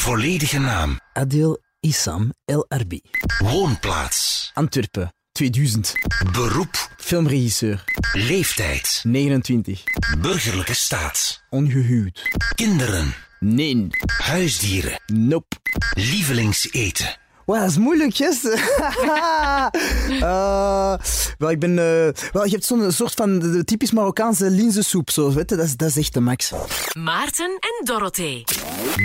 Volledige naam. Adil Issam El Arbi. Woonplaats. Antwerpen, 2000. Beroep. Filmregisseur, Leeftijd. 29. Burgerlijke staat. Ongehuwd. Kinderen. Nee. Huisdieren. Nope. Lievelingseten. Wow, dat is moeilijk, yes. Eh, wel, ik ben... eh, wel, je hebt zo'n soort van de, de typisch Marokkaanse linzensoep, zo, weet je? Dat is, dat is echt de max. Maarten en Dorothee.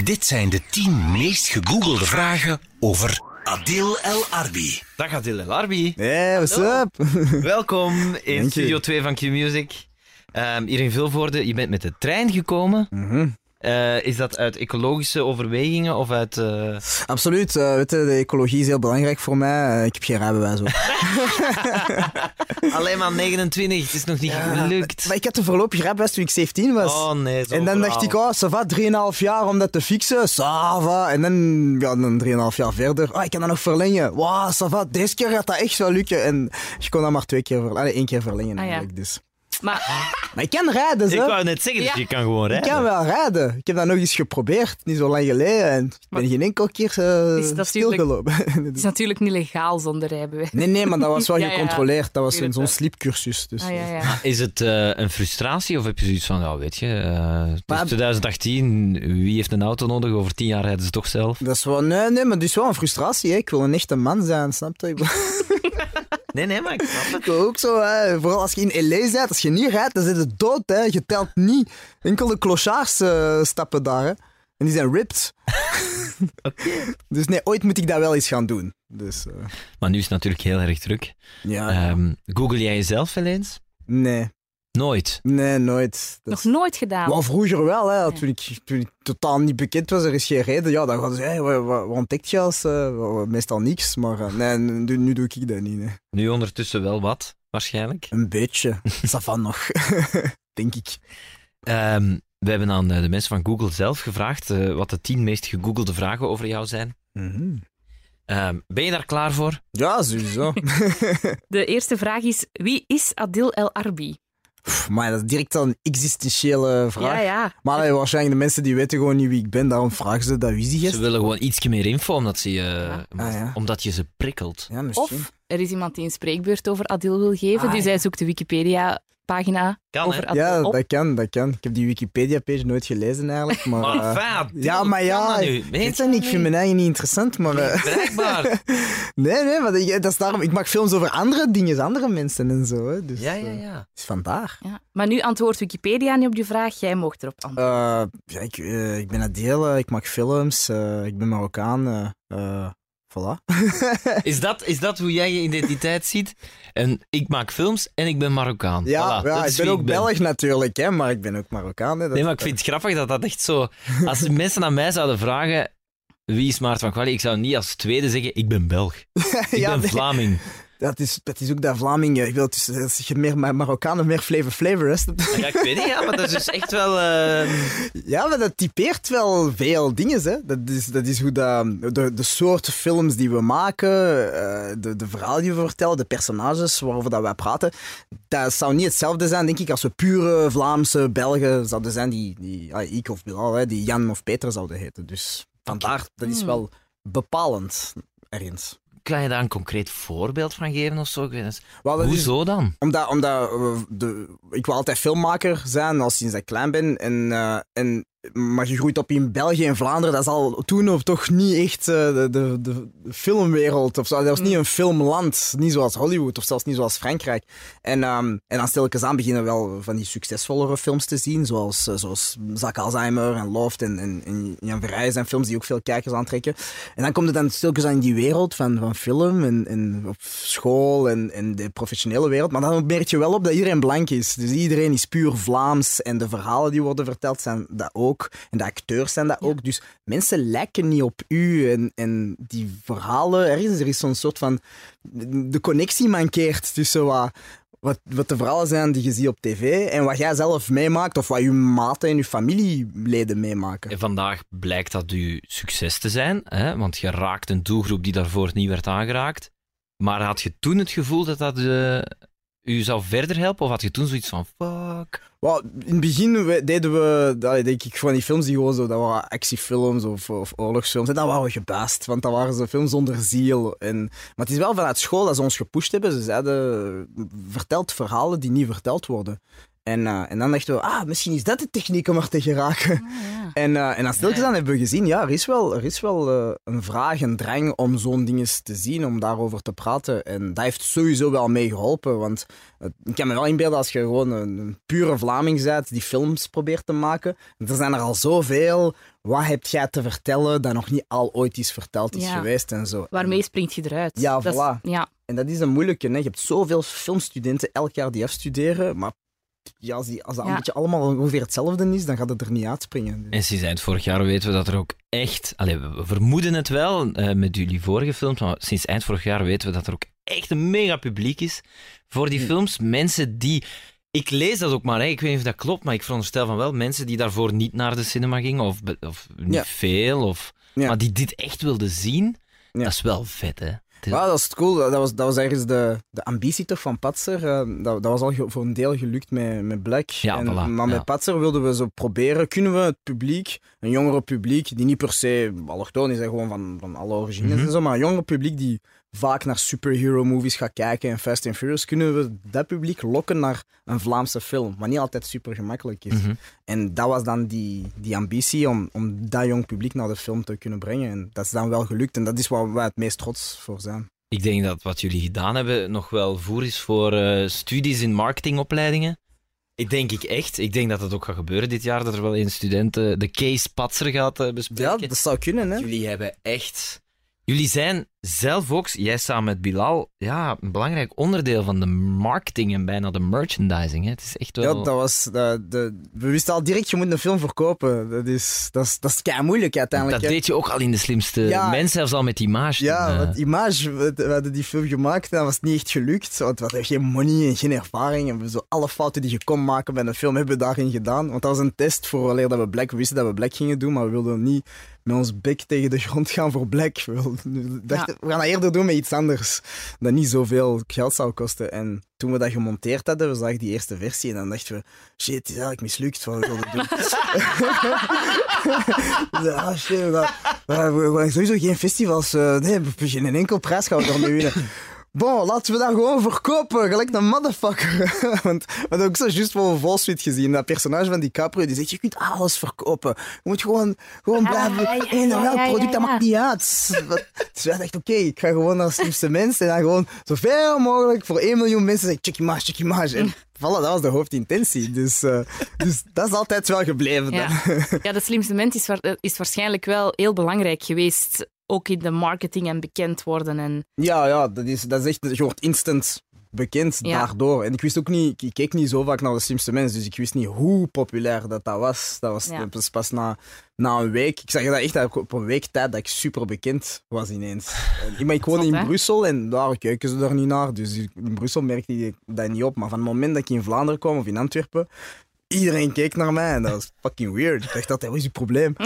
Dit zijn de 10 meest gegoogelde vragen over Adil El Arbi. Dag Adil El Arbi. Hey, what's up? Welkom in. Studio 2 van Q-Music. Ehm, hier in Vilvoorde, je bent met de trein gekomen. Mhm. Eh, is dat uit ecologische overwegingen of uit... eh, Absoluut. eh, weet je, de ecologie is heel belangrijk voor mij. Ik heb geen rijbewijs ook. Alleen maar 29, het is nog niet gelukt. Maar ik had een voorlopig rijbewijs toen ik 17 was. Oh nee, zo En dan dacht ik, oh, ça va, 3,5 jaar om dat te fixen. Ça va. En dan, ja, dan 3,5 jaar verder. Oh, ik kan dat nog verlengen. Wow, ça va. Deze keer gaat dat echt wel lukken. En je kon dat maar twee keer verlengen. één keer verlengen Ah, ja. eigenlijk. Dus. Maar Maar ik kan rijden, Ik zo. wou net zeggen, dus Ja. je kan gewoon Ik rijden. kan wel rijden. Ik heb dat nog eens geprobeerd, niet zo lang geleden. En ik ben geen enkel keer eh, Is dat stilgelopen. het is natuurlijk niet legaal zonder rijbewijs. nee, nee, maar dat was wel gecontroleerd. Dat was zo'n sleepcursus. Dus, Ah, ja, eh. ja. Is het eh, een frustratie of heb je zoiets van, ja, weet je, eh, het is Maar- 2018, wie heeft een auto nodig? Over tien jaar rijden ze toch zelf? Dat is wel, nee, nee, maar het is wel een frustratie. Hè. Ik wil een echte man zijn, snap je? Ik Nee, nee, maar ik snap het. Ik ook zo, hè. vooral als je in LA bent, als je niet rijdt, dan zit het dood. Hè. Je telt niet. Enkel de clochards eh, stappen daar. Hè. En die zijn ripped. Dus nee, ooit moet ik dat wel eens gaan doen. Dus eh, Maar nu is het natuurlijk heel erg druk. ja, Ehm, Google jij jezelf wel eens? nee, Nooit. nee, nooit. Dat Nog is- nooit gedaan. Wel, vroeger wel, hè. Toen, ik, toen ik totaal niet bekend was, er is geen reden. Ja, dan hadden ze, hey, wat, wat, wat ontdekt je als... eh, meestal niks, maar nee, nu, nu doe ik dat niet. nee. Nu ondertussen wel wat, waarschijnlijk. Een beetje. Ça va nog. Denk ik. Ehm, we hebben aan eh, de mensen van Google zelf gevraagd eh, wat de tien meest gegoogelde vragen over jou zijn. Mhm. Ehm, ben je daar klaar voor? Ja, sowieso. De eerste vraag is: wie is Adil El Arbi? Pff, Maar dat is direct al een existentiële vraag. Ja, ja. Maar allee, waarschijnlijk de mensen die weten gewoon niet wie ik ben, daarom vragen ze dat. Wie is die Ze willen gewoon iets meer info, omdat, ze je, Ja. omdat, Ah, ja. omdat je ze prikkelt. Ja, misschien. Of er is iemand die een spreekbeurt over Adil wil geven, Ah, dus ja. hij zoekt de Wikipedia-pagina Kan, over? Adil Ja, op. dat kan, dat kan. Ik heb die Wikipedia-page nooit gelezen eigenlijk. Maar, Maar eh, fijn, ja, maar ja, nu. ik weet het niet. Ik vind mijn eigen niet interessant, maar... eh, Bereikbaar. nee, nee, maar dat, dat is daarom... Ik maak films over andere dingen, andere mensen en zo. Hè, dus, Ja, ja, eh, ja. is vandaar. Ja. Maar nu antwoordt Wikipedia niet op je vraag, jij mocht erop antwoorden. Eh, ja, ik, eh, ik ben Adele, ik maak films, eh, ik ben Marokkaan. Voilà. Is dat, is dat hoe jij je identiteit ziet? En ik maak films en ik ben Marokkaan. Ja, Voilà, ja ik ben ook Belg natuurlijk, hè, maar ik ben ook Marokkaan. Hè, Nee, maar ik vind het grappig dat dat echt zo... Als mensen aan mij zouden vragen... Wie is Maarten van Kwalli? Ik zou niet als tweede zeggen, ik ben Belg. Ik Ja, ben nee. Vlaming. Dat is, dat is ook dat Vlamingen. Ik wil, het is, als je meer Ma- Marokkanen, meer flavor flavor is. Ja, ik weet niet, ja, maar dat is dus echt wel... eh, Ja, maar dat typeert wel veel dingen. Hè. Dat, is, dat is hoe dat, de, de soort films die we maken, eh, de, de verhalen die we vertellen, de personages waarover dat wij praten. Dat zou niet hetzelfde zijn, denk ik, als we pure Vlaamse Belgen zouden zijn, die, die ah, ik of Bilal, hè, die Jan of Peter zouden heten. Dus vandaar, dat is wel bepalend ergens. Kan je daar een concreet voorbeeld van geven of zo? Wel, is- Hoezo dan? Omdat, omdat we de, ik wil altijd filmmaker zijn, al sinds ik klein ben. En, eh, en, maar je groeit op in België en Vlaanderen, dat is al toen of toch niet echt eh, de, de, de filmwereld. Of zo. Dat was niet een filmland, niet zoals Hollywood of zelfs niet zoals Frankrijk. En, ehm, en dan stel ik eens aan beginnen wel van die succesvollere films te zien, zoals, eh, zoals Zack Alzheimer en Loft en, en, en Jan Verheij zijn films die ook veel kijkers aantrekken. En dan komt het dan stilkens aan in die wereld van, van film en, en op school en, en de professionele wereld. Maar dan merk je wel op dat iedereen blank is. Dus iedereen is puur Vlaams en de verhalen die worden verteld zijn dat ook. En de acteurs zijn dat ook. Dus mensen lijken niet op u en, en die verhalen, er is, er is zo'n soort van... De connectie mankeert tussen wat, wat, wat de verhalen zijn die je ziet op tv en wat jij zelf meemaakt of wat je maten en je familieleden meemaken. En vandaag blijkt dat uw succes te zijn, hè? want je raakt een doelgroep die daarvoor niet werd aangeraakt. Maar had je toen het gevoel dat dat eh, u zou verder helpen? Of had je toen zoiets van, fuck? In het begin deden we, denk ik, van die films die gewoon zo, dat waren actiefilms of, of oorlogsfilms. En dat waren we gebaasd, want dat waren zo films zonder ziel. En, maar het is wel vanuit school dat ze ons gepusht hebben. Ze zeiden, vertelt verhalen die niet verteld worden. En, eh, en dan dachten we, ah, misschien is dat de techniek om er te geraken. En, eh en dan stilgezaan hebben we gezien, ja, er is wel, er is wel eh, een vraag, een drang om zo'n dingen te zien, om daarover te praten. En dat heeft sowieso wel mee geholpen, want ik kan me wel inbeelden als je gewoon een, een pure Vlaming bent die films probeert te maken. Er zijn er al zoveel. Wat heb jij te vertellen dat nog niet al ooit is verteld is Ja. geweest en zo. Waarmee springt je eruit? Ja, Dat is- voilà. ja. En dat is een moeilijke. Hè? Je hebt zoveel filmstudenten elk jaar die afstuderen, maar ja, als, die, als dat Ja. een beetje allemaal ongeveer hetzelfde is, dan gaat het er niet uitspringen. En sinds eind vorig jaar weten we dat er ook echt... Allee, we vermoeden het wel eh, met jullie vorige films, maar sinds eind vorig jaar weten we dat er ook echt een mega publiek is voor die Hm. films. Mensen die... Ik lees dat ook maar, hè. ik weet niet of dat klopt, maar ik veronderstel van wel mensen die daarvoor niet naar de cinema gingen, of, of niet Ja. veel, of, Ja. maar die dit echt wilden zien. Ja. Dat is wel vet, hè. Ja, dat is cool. Dat was, dat was ergens de, de ambitie toch van Patser. Eh, dat, dat was al voor een deel gelukt met, met Black. Ja, en, voilà, maar met ja. Patser wilden we zo proberen, kunnen we het publiek, een jongere publiek, die niet per se allochtoon is, hè, gewoon van, van alle origines Mhm. en zo, maar een jongere publiek die vaak naar superhero movies gaat kijken en Fast and Furious, kunnen we dat publiek lokken naar een Vlaamse film, wat niet altijd super gemakkelijk is. Mhm. En dat was dan die, die ambitie om, om dat jong publiek naar de film te kunnen brengen. En dat is dan wel gelukt en dat is waar wij het meest trots voor zijn. Ik denk dat wat jullie gedaan hebben nog wel voer is voor eh, studies in marketingopleidingen. Ik denk ik echt. Ik denk dat het ook gaat gebeuren dit jaar, dat er wel een student de case Patser gaat eh, Ja, bespreken. dat zou kunnen, hè? Jullie hebben echt... Jullie zijn zelf ook, jij samen met Bilal, ja, een belangrijk onderdeel van de marketing en bijna de merchandising. Hè. Het is echt Ja, wel... dat was... De, de, we wisten al direct, je moet een film verkopen. Dat is, dat is, dat is kei moeilijk uiteindelijk. dat hè. deed je ook al in de slimste Ja. mensen, zelfs al met image. Ja, eh. want Image, we, we hadden die film gemaakt en dat was niet echt gelukt. Want we hadden geen money en geen ervaring. En we zo alle fouten die je kon maken bij een film hebben we daarin gedaan. Want dat was een test voor wanneer dat we Black... We wisten dat we Black gingen doen, maar we wilden niet met ons bek tegen de grond gaan voor Black. We, dachten, we gaan dat eerder doen met iets anders. Dat niet zoveel geld zou kosten. En toen we dat gemonteerd hadden, we zagen die eerste versie en dan dachten we, shit, het is eigenlijk mislukt wat we wilden doen. Ja, ah, shit, we, gaan sowieso geen festivals. eh, nee, geen enkel prijs gaan we winnen. Bon, laten we dat gewoon verkopen, gelijk een motherfucker. Want we hadden ook zo juist voor Wall Street gezien. Dat personage van DiCaprio die zegt, je kunt alles verkopen. Je moet gewoon, gewoon blijven. ja, en welk ja, product, dat maakt niet uit. Dus wij dachten, oké, ik ga gewoon naar slimste mensen en dan gewoon zoveel mogelijk voor 1 miljoen mensen zeggen, check image, check. En voilà, dat was de hoofdintentie. Dus, eh, dus dat is altijd wel gebleven. Ja. dan. ja, de slimste mens is, wa- is waarschijnlijk wel heel belangrijk geweest. Ook in de marketing en bekend worden. En, Ja, ja, dat is, dat is echt, je wordt instant bekend Ja. daardoor. En ik wist ook niet, ik keek niet zo vaak naar de slimste mensen, dus ik wist niet hoe populair dat, dat was. Dat was Ja. pas, pas na, na een week. Ik zag dat echt op een week tijd dat ik super bekend was ineens. En maar ik woon Zot, in hè? Brussel en daar kijken ze er niet naar. Dus in Brussel merkte ik dat niet op. Maar van het moment dat ik in Vlaanderen kwam of in Antwerpen, iedereen keek naar mij en dat was fucking weird. Ik dacht altijd, wat is je probleem?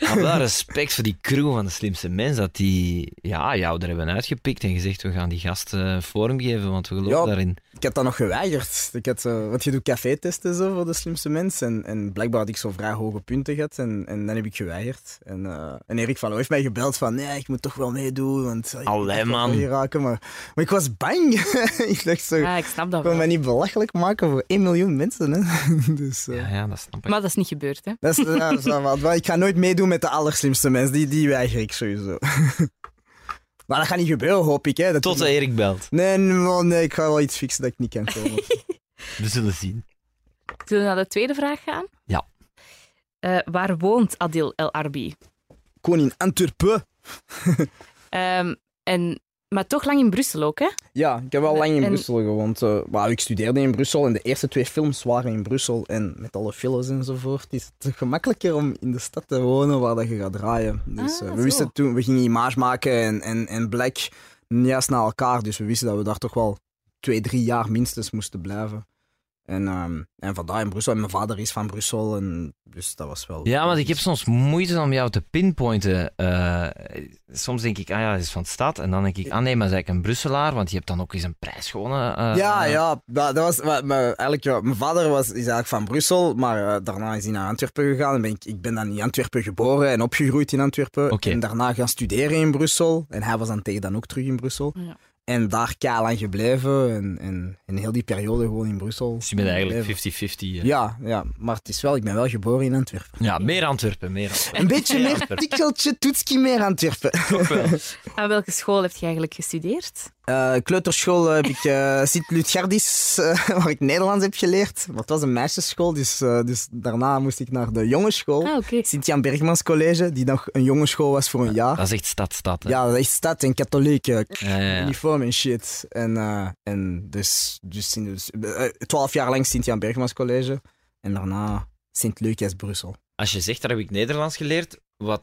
Maar wel respect voor die crew van de slimste mens, dat die ja, jou er hebben uitgepikt en gezegd, we gaan die gasten vorm geven, want we geloven Ja. daarin. Ik had dat nog geweigerd. Ik had, eh, want je doet café-testen zo voor de slimste mensen. En, en blijkbaar had ik zo vrij hoge punten gehad. En, en dan heb ik geweigerd. En, eh, en Erik van Loo heeft mij gebeld van... Nee, ik moet toch wel meedoen. Want eh, Allee, man. hier raken. Maar, maar ik was bang. ik dacht zo... ja, ik snap dat Ik wil mij niet belachelijk maken voor 1 miljoen mensen. Hè. dus, eh, Ja, ja, dat snap ik. Maar dat is niet gebeurd, hè? dat is, ja, dat is wel ik ga nooit meedoen met de allerslimste mensen. Die, die weiger ik sowieso. maar dat gaat niet gebeuren, hoop ik. Hè. Dat Tot Erik belt. Nee, nee, nee, ik ga wel iets fixen dat ik niet kan komen. We zullen zien. Zullen we naar de tweede vraag gaan? Ja. Eh, waar woont Adil El Arbi? In Antwerpen. Ehm, en, maar toch lang in Brussel ook, hè? Ja, ik heb wel lang in En- Brussel gewoond. maar ik studeerde in Brussel en de eerste twee films waren in Brussel. En met alle files enzovoort is het gemakkelijker om in de stad te wonen waar dat je gaat draaien. Dus Ah, eh, we zo. wisten toen, we gingen Image maken en, en, en Black juist na elkaar. Dus we wisten dat we daar toch wel twee, drie jaar minstens moesten blijven. En, ehm, en vandaar in Brussel. En mijn vader is van Brussel. En, dus dat was wel... Ja, want ik heb soms moeite om jou te pinpointen. Eh, soms denk ik, ah ja, hij is van de stad. En dan denk ik, ah nee, maar is eigenlijk een Brusselaar, want je hebt dan ook eens een prijs gewonnen. eh, Ja, eh, ja, dat, dat was, maar, maar eigenlijk, ja, mijn vader was, is eigenlijk van Brussel, maar daarna is hij naar Antwerpen gegaan. En ben ik, ik ben dan in Antwerpen geboren en opgegroeid in Antwerpen. Oké. En daarna gaan studeren in Brussel. En hij was dan tegen dan ook terug in Brussel. Ja. En daar kei lang gebleven. En, en, en heel die periode gewoon in Brussel. Dus je bent eigenlijk gebleven. 50-50. eh. Ja, ja, maar het is wel, ik ben wel geboren in Antwerpen. ja, meer Antwerpen, meer Antwerpen. Een beetje meer tikkeltje toetski meer Antwerpen. Toch wel. Aan welke school heb je eigenlijk gestudeerd? Eh, kleuterschool heb ik eh Sint-Lutgerdis, eh, waar ik Nederlands heb geleerd. Maar het was een meisjesschool, dus, eh, dus daarna moest ik naar de jongensschool. Ah. Sint-Jan Bergmans College, die nog een jongensschool was voor een jaar. Dat is echt stad-stad. hè. Ja, dat is stad en katholiek, eh, Ja, ja, ja. uniform en shit. En, eh, en dus, dus, dus eh, twaalf jaar lang Sint-Jan Bergmans College. En daarna Sint-Lucas Brussel. Als je zegt, daar heb ik Nederlands geleerd, wat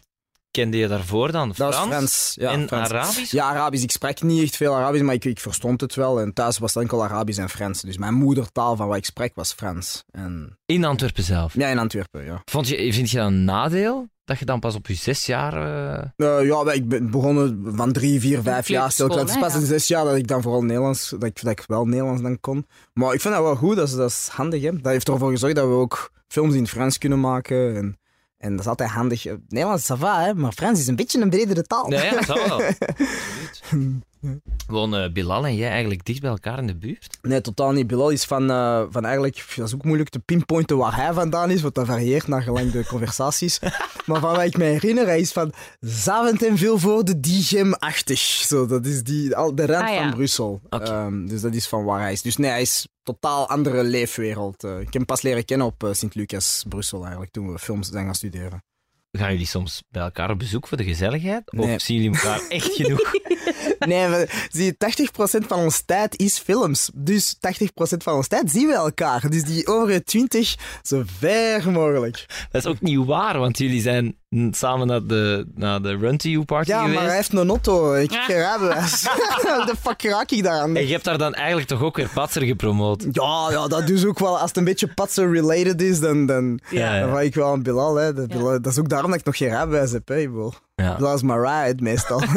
kende je daarvoor dan? Dat Frans? was Frans. Ja, en Frans. Arabisch? Ja, Arabisch. Ik spreek niet echt veel Arabisch, maar ik, ik verstond het wel. En thuis was het enkel Arabisch en Frans. Dus mijn moedertaal van wat ik spreek was Frans. En, In Antwerpen zelf. ja, in Antwerpen, ja. Vond je, vind je dat een nadeel? Dat je dan pas op je zes jaar... eh, Eh, ja, ik ben begonnen van drie, vier, vijf jaar. Het is pas ja. in zes jaar dat ik dan vooral Nederlands, dat ik, dat ik wel Nederlands dan kon. Maar ik vind dat wel goed, dat is, dat is handig. Hè? Dat heeft ervoor gezorgd dat we ook films in het Frans kunnen maken. En, en dat is altijd handig. Nederlands is ça va, hè? maar Frans is een beetje een bredere taal. Ja, ja, dat wel. Absoluut. Wonen Bilal en jij eigenlijk dicht bij elkaar in de buurt? Nee, totaal niet. Bilal is van, eh, van eigenlijk, dat is ook moeilijk te pinpointen waar hij vandaan is, want dat varieert naar gelang de conversaties. maar van wat ik me herinner, hij is van Zavend en veel voor de Diegem-achtig. Zo, dat is die, al de rand Ah, ja. van Brussel. Ehm, dus dat is van waar hij is. Dus nee, hij is totaal andere leefwereld. Eh, ik heb hem pas leren kennen op eh, Sint-Lucas, Brussel eigenlijk, toen we films zijn gaan studeren. Gaan jullie soms bij elkaar op bezoek voor de gezelligheid? Nee. Of zien jullie elkaar echt genoeg? Nee, we, zie je, 80% van ons tijd is films. Dus 80% van ons tijd zien we elkaar. Dus die over 20 zo ver mogelijk. Dat is ook niet waar, want jullie zijn samen naar de, naar de Run to You party Ja, geweest. maar hij heeft een auto. Ik heb geen rijbewijs. de fuck raak ik daar aan? En je hebt daar dan eigenlijk toch ook weer Patser gepromoot. Ja, ja, dat dus ook wel. Als het een beetje patser-related is, dan, dan, Ja, dan ja. ga ik wel aan Bilal. Hè. Bilal- Dat is ook daarom dat ik nog geen rijbewijs heb. Hè. Ja. Bilal is my ride, meestal.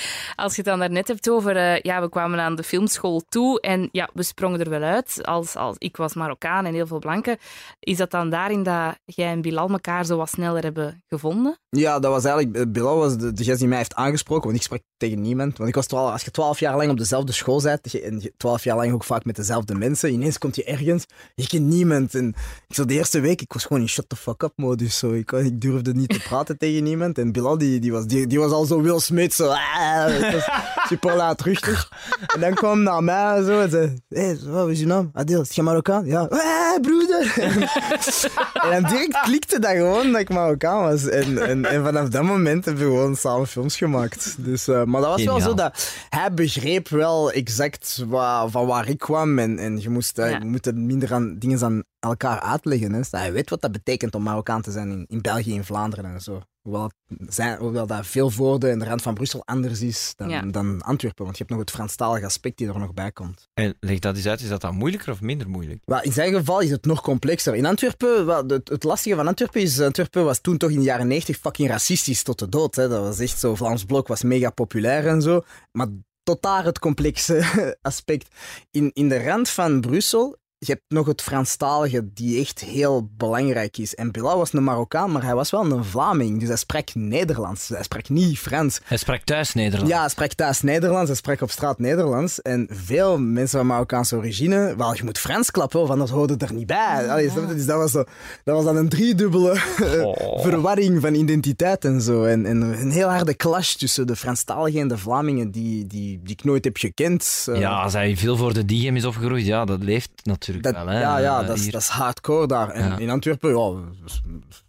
Als je het dan daarnet hebt over, eh, ja, we kwamen aan de filmschool toe en ja, we sprongen er wel uit. Als, als, ik was Marokkaan en heel veel blanken. Is dat dan daarin dat jij en Bilal elkaar zo wat sneller hebben gevonden? ja, dat was eigenlijk... eh, Bilal was de, de gast die mij heeft aangesproken, want ik sprak tegen niemand. Want ik was twaalf, als je twaalf jaar lang op dezelfde school bent, en je twaalf jaar lang ook vaak met dezelfde mensen, ineens komt je ergens, je kent niemand. En ik zo de eerste week, ik was gewoon in shut the fuck up modus. Zo. Ik, ik durfde niet te praten tegen niemand. En Bilal, die, die, was, die, die was al zo Will Smith, zo... ah, super luidruchtig. En dan kwam hij naar mij en zo en zei, hé, hey, wat is je naam? Adil, is je Marokkaan? Ja. Ah, broeder! en dan direct klikte dat gewoon dat ik Marokkaan was. En, en, en vanaf dat moment hebben we gewoon samen films gemaakt. Dus, eh, maar dat was wel zo dat hij begreep wel exact van waar ik kwam. En, en je moest eh, Ja. je moet het minder aan dingen aan elkaar uitleggen. Hè. Hij weet wat dat betekent om Marokkaan te zijn in, in België, in Vlaanderen en zo. Hoewel, zijn, hoewel dat veel voorde en de rand van Brussel anders is dan, Ja. dan Antwerpen. Want je hebt nog het Franstalige aspect die er nog bij komt. En leg dat eens uit, is dat dan moeilijker of minder moeilijk? Maar in zijn geval is het nog complexer. In Antwerpen, wel, het, het lastige van Antwerpen is, Antwerpen was toen toch in de jaren 90 fucking racistisch tot de dood. Hè. Dat was echt zo, Vlaams Blok was mega populair en zo. Maar tot daar het complexe aspect. In, in de rand van Brussel, je hebt nog het Franstalige die echt heel belangrijk is. En Bilal was een Marokkaan, maar hij was wel een Vlaming. Dus hij sprak Nederlands. Hij sprak niet Frans. Hij sprak thuis Nederlands. Ja, hij spreekt thuis Nederlands, hij spreekt op straat Nederlands. En veel mensen van Marokkaanse origine, wel, je moet Frans klappen, of anders hoorde er niet bij. Allee, dus dat was, zo, dat was dan een driedubbele Oh. verwarring van identiteit en zo. En, en een heel harde clash tussen de Franstaligen en de Vlamingen, die, die, die ik nooit heb gekend. Eh, Ja, als hij veel voor de Diem is opgegroeid, ja, dat leeft natuurlijk dat, wel. Hè. ja, ja Eh, dat, is, dat is hardcore daar. En Ja. in Antwerpen, ja, dat is,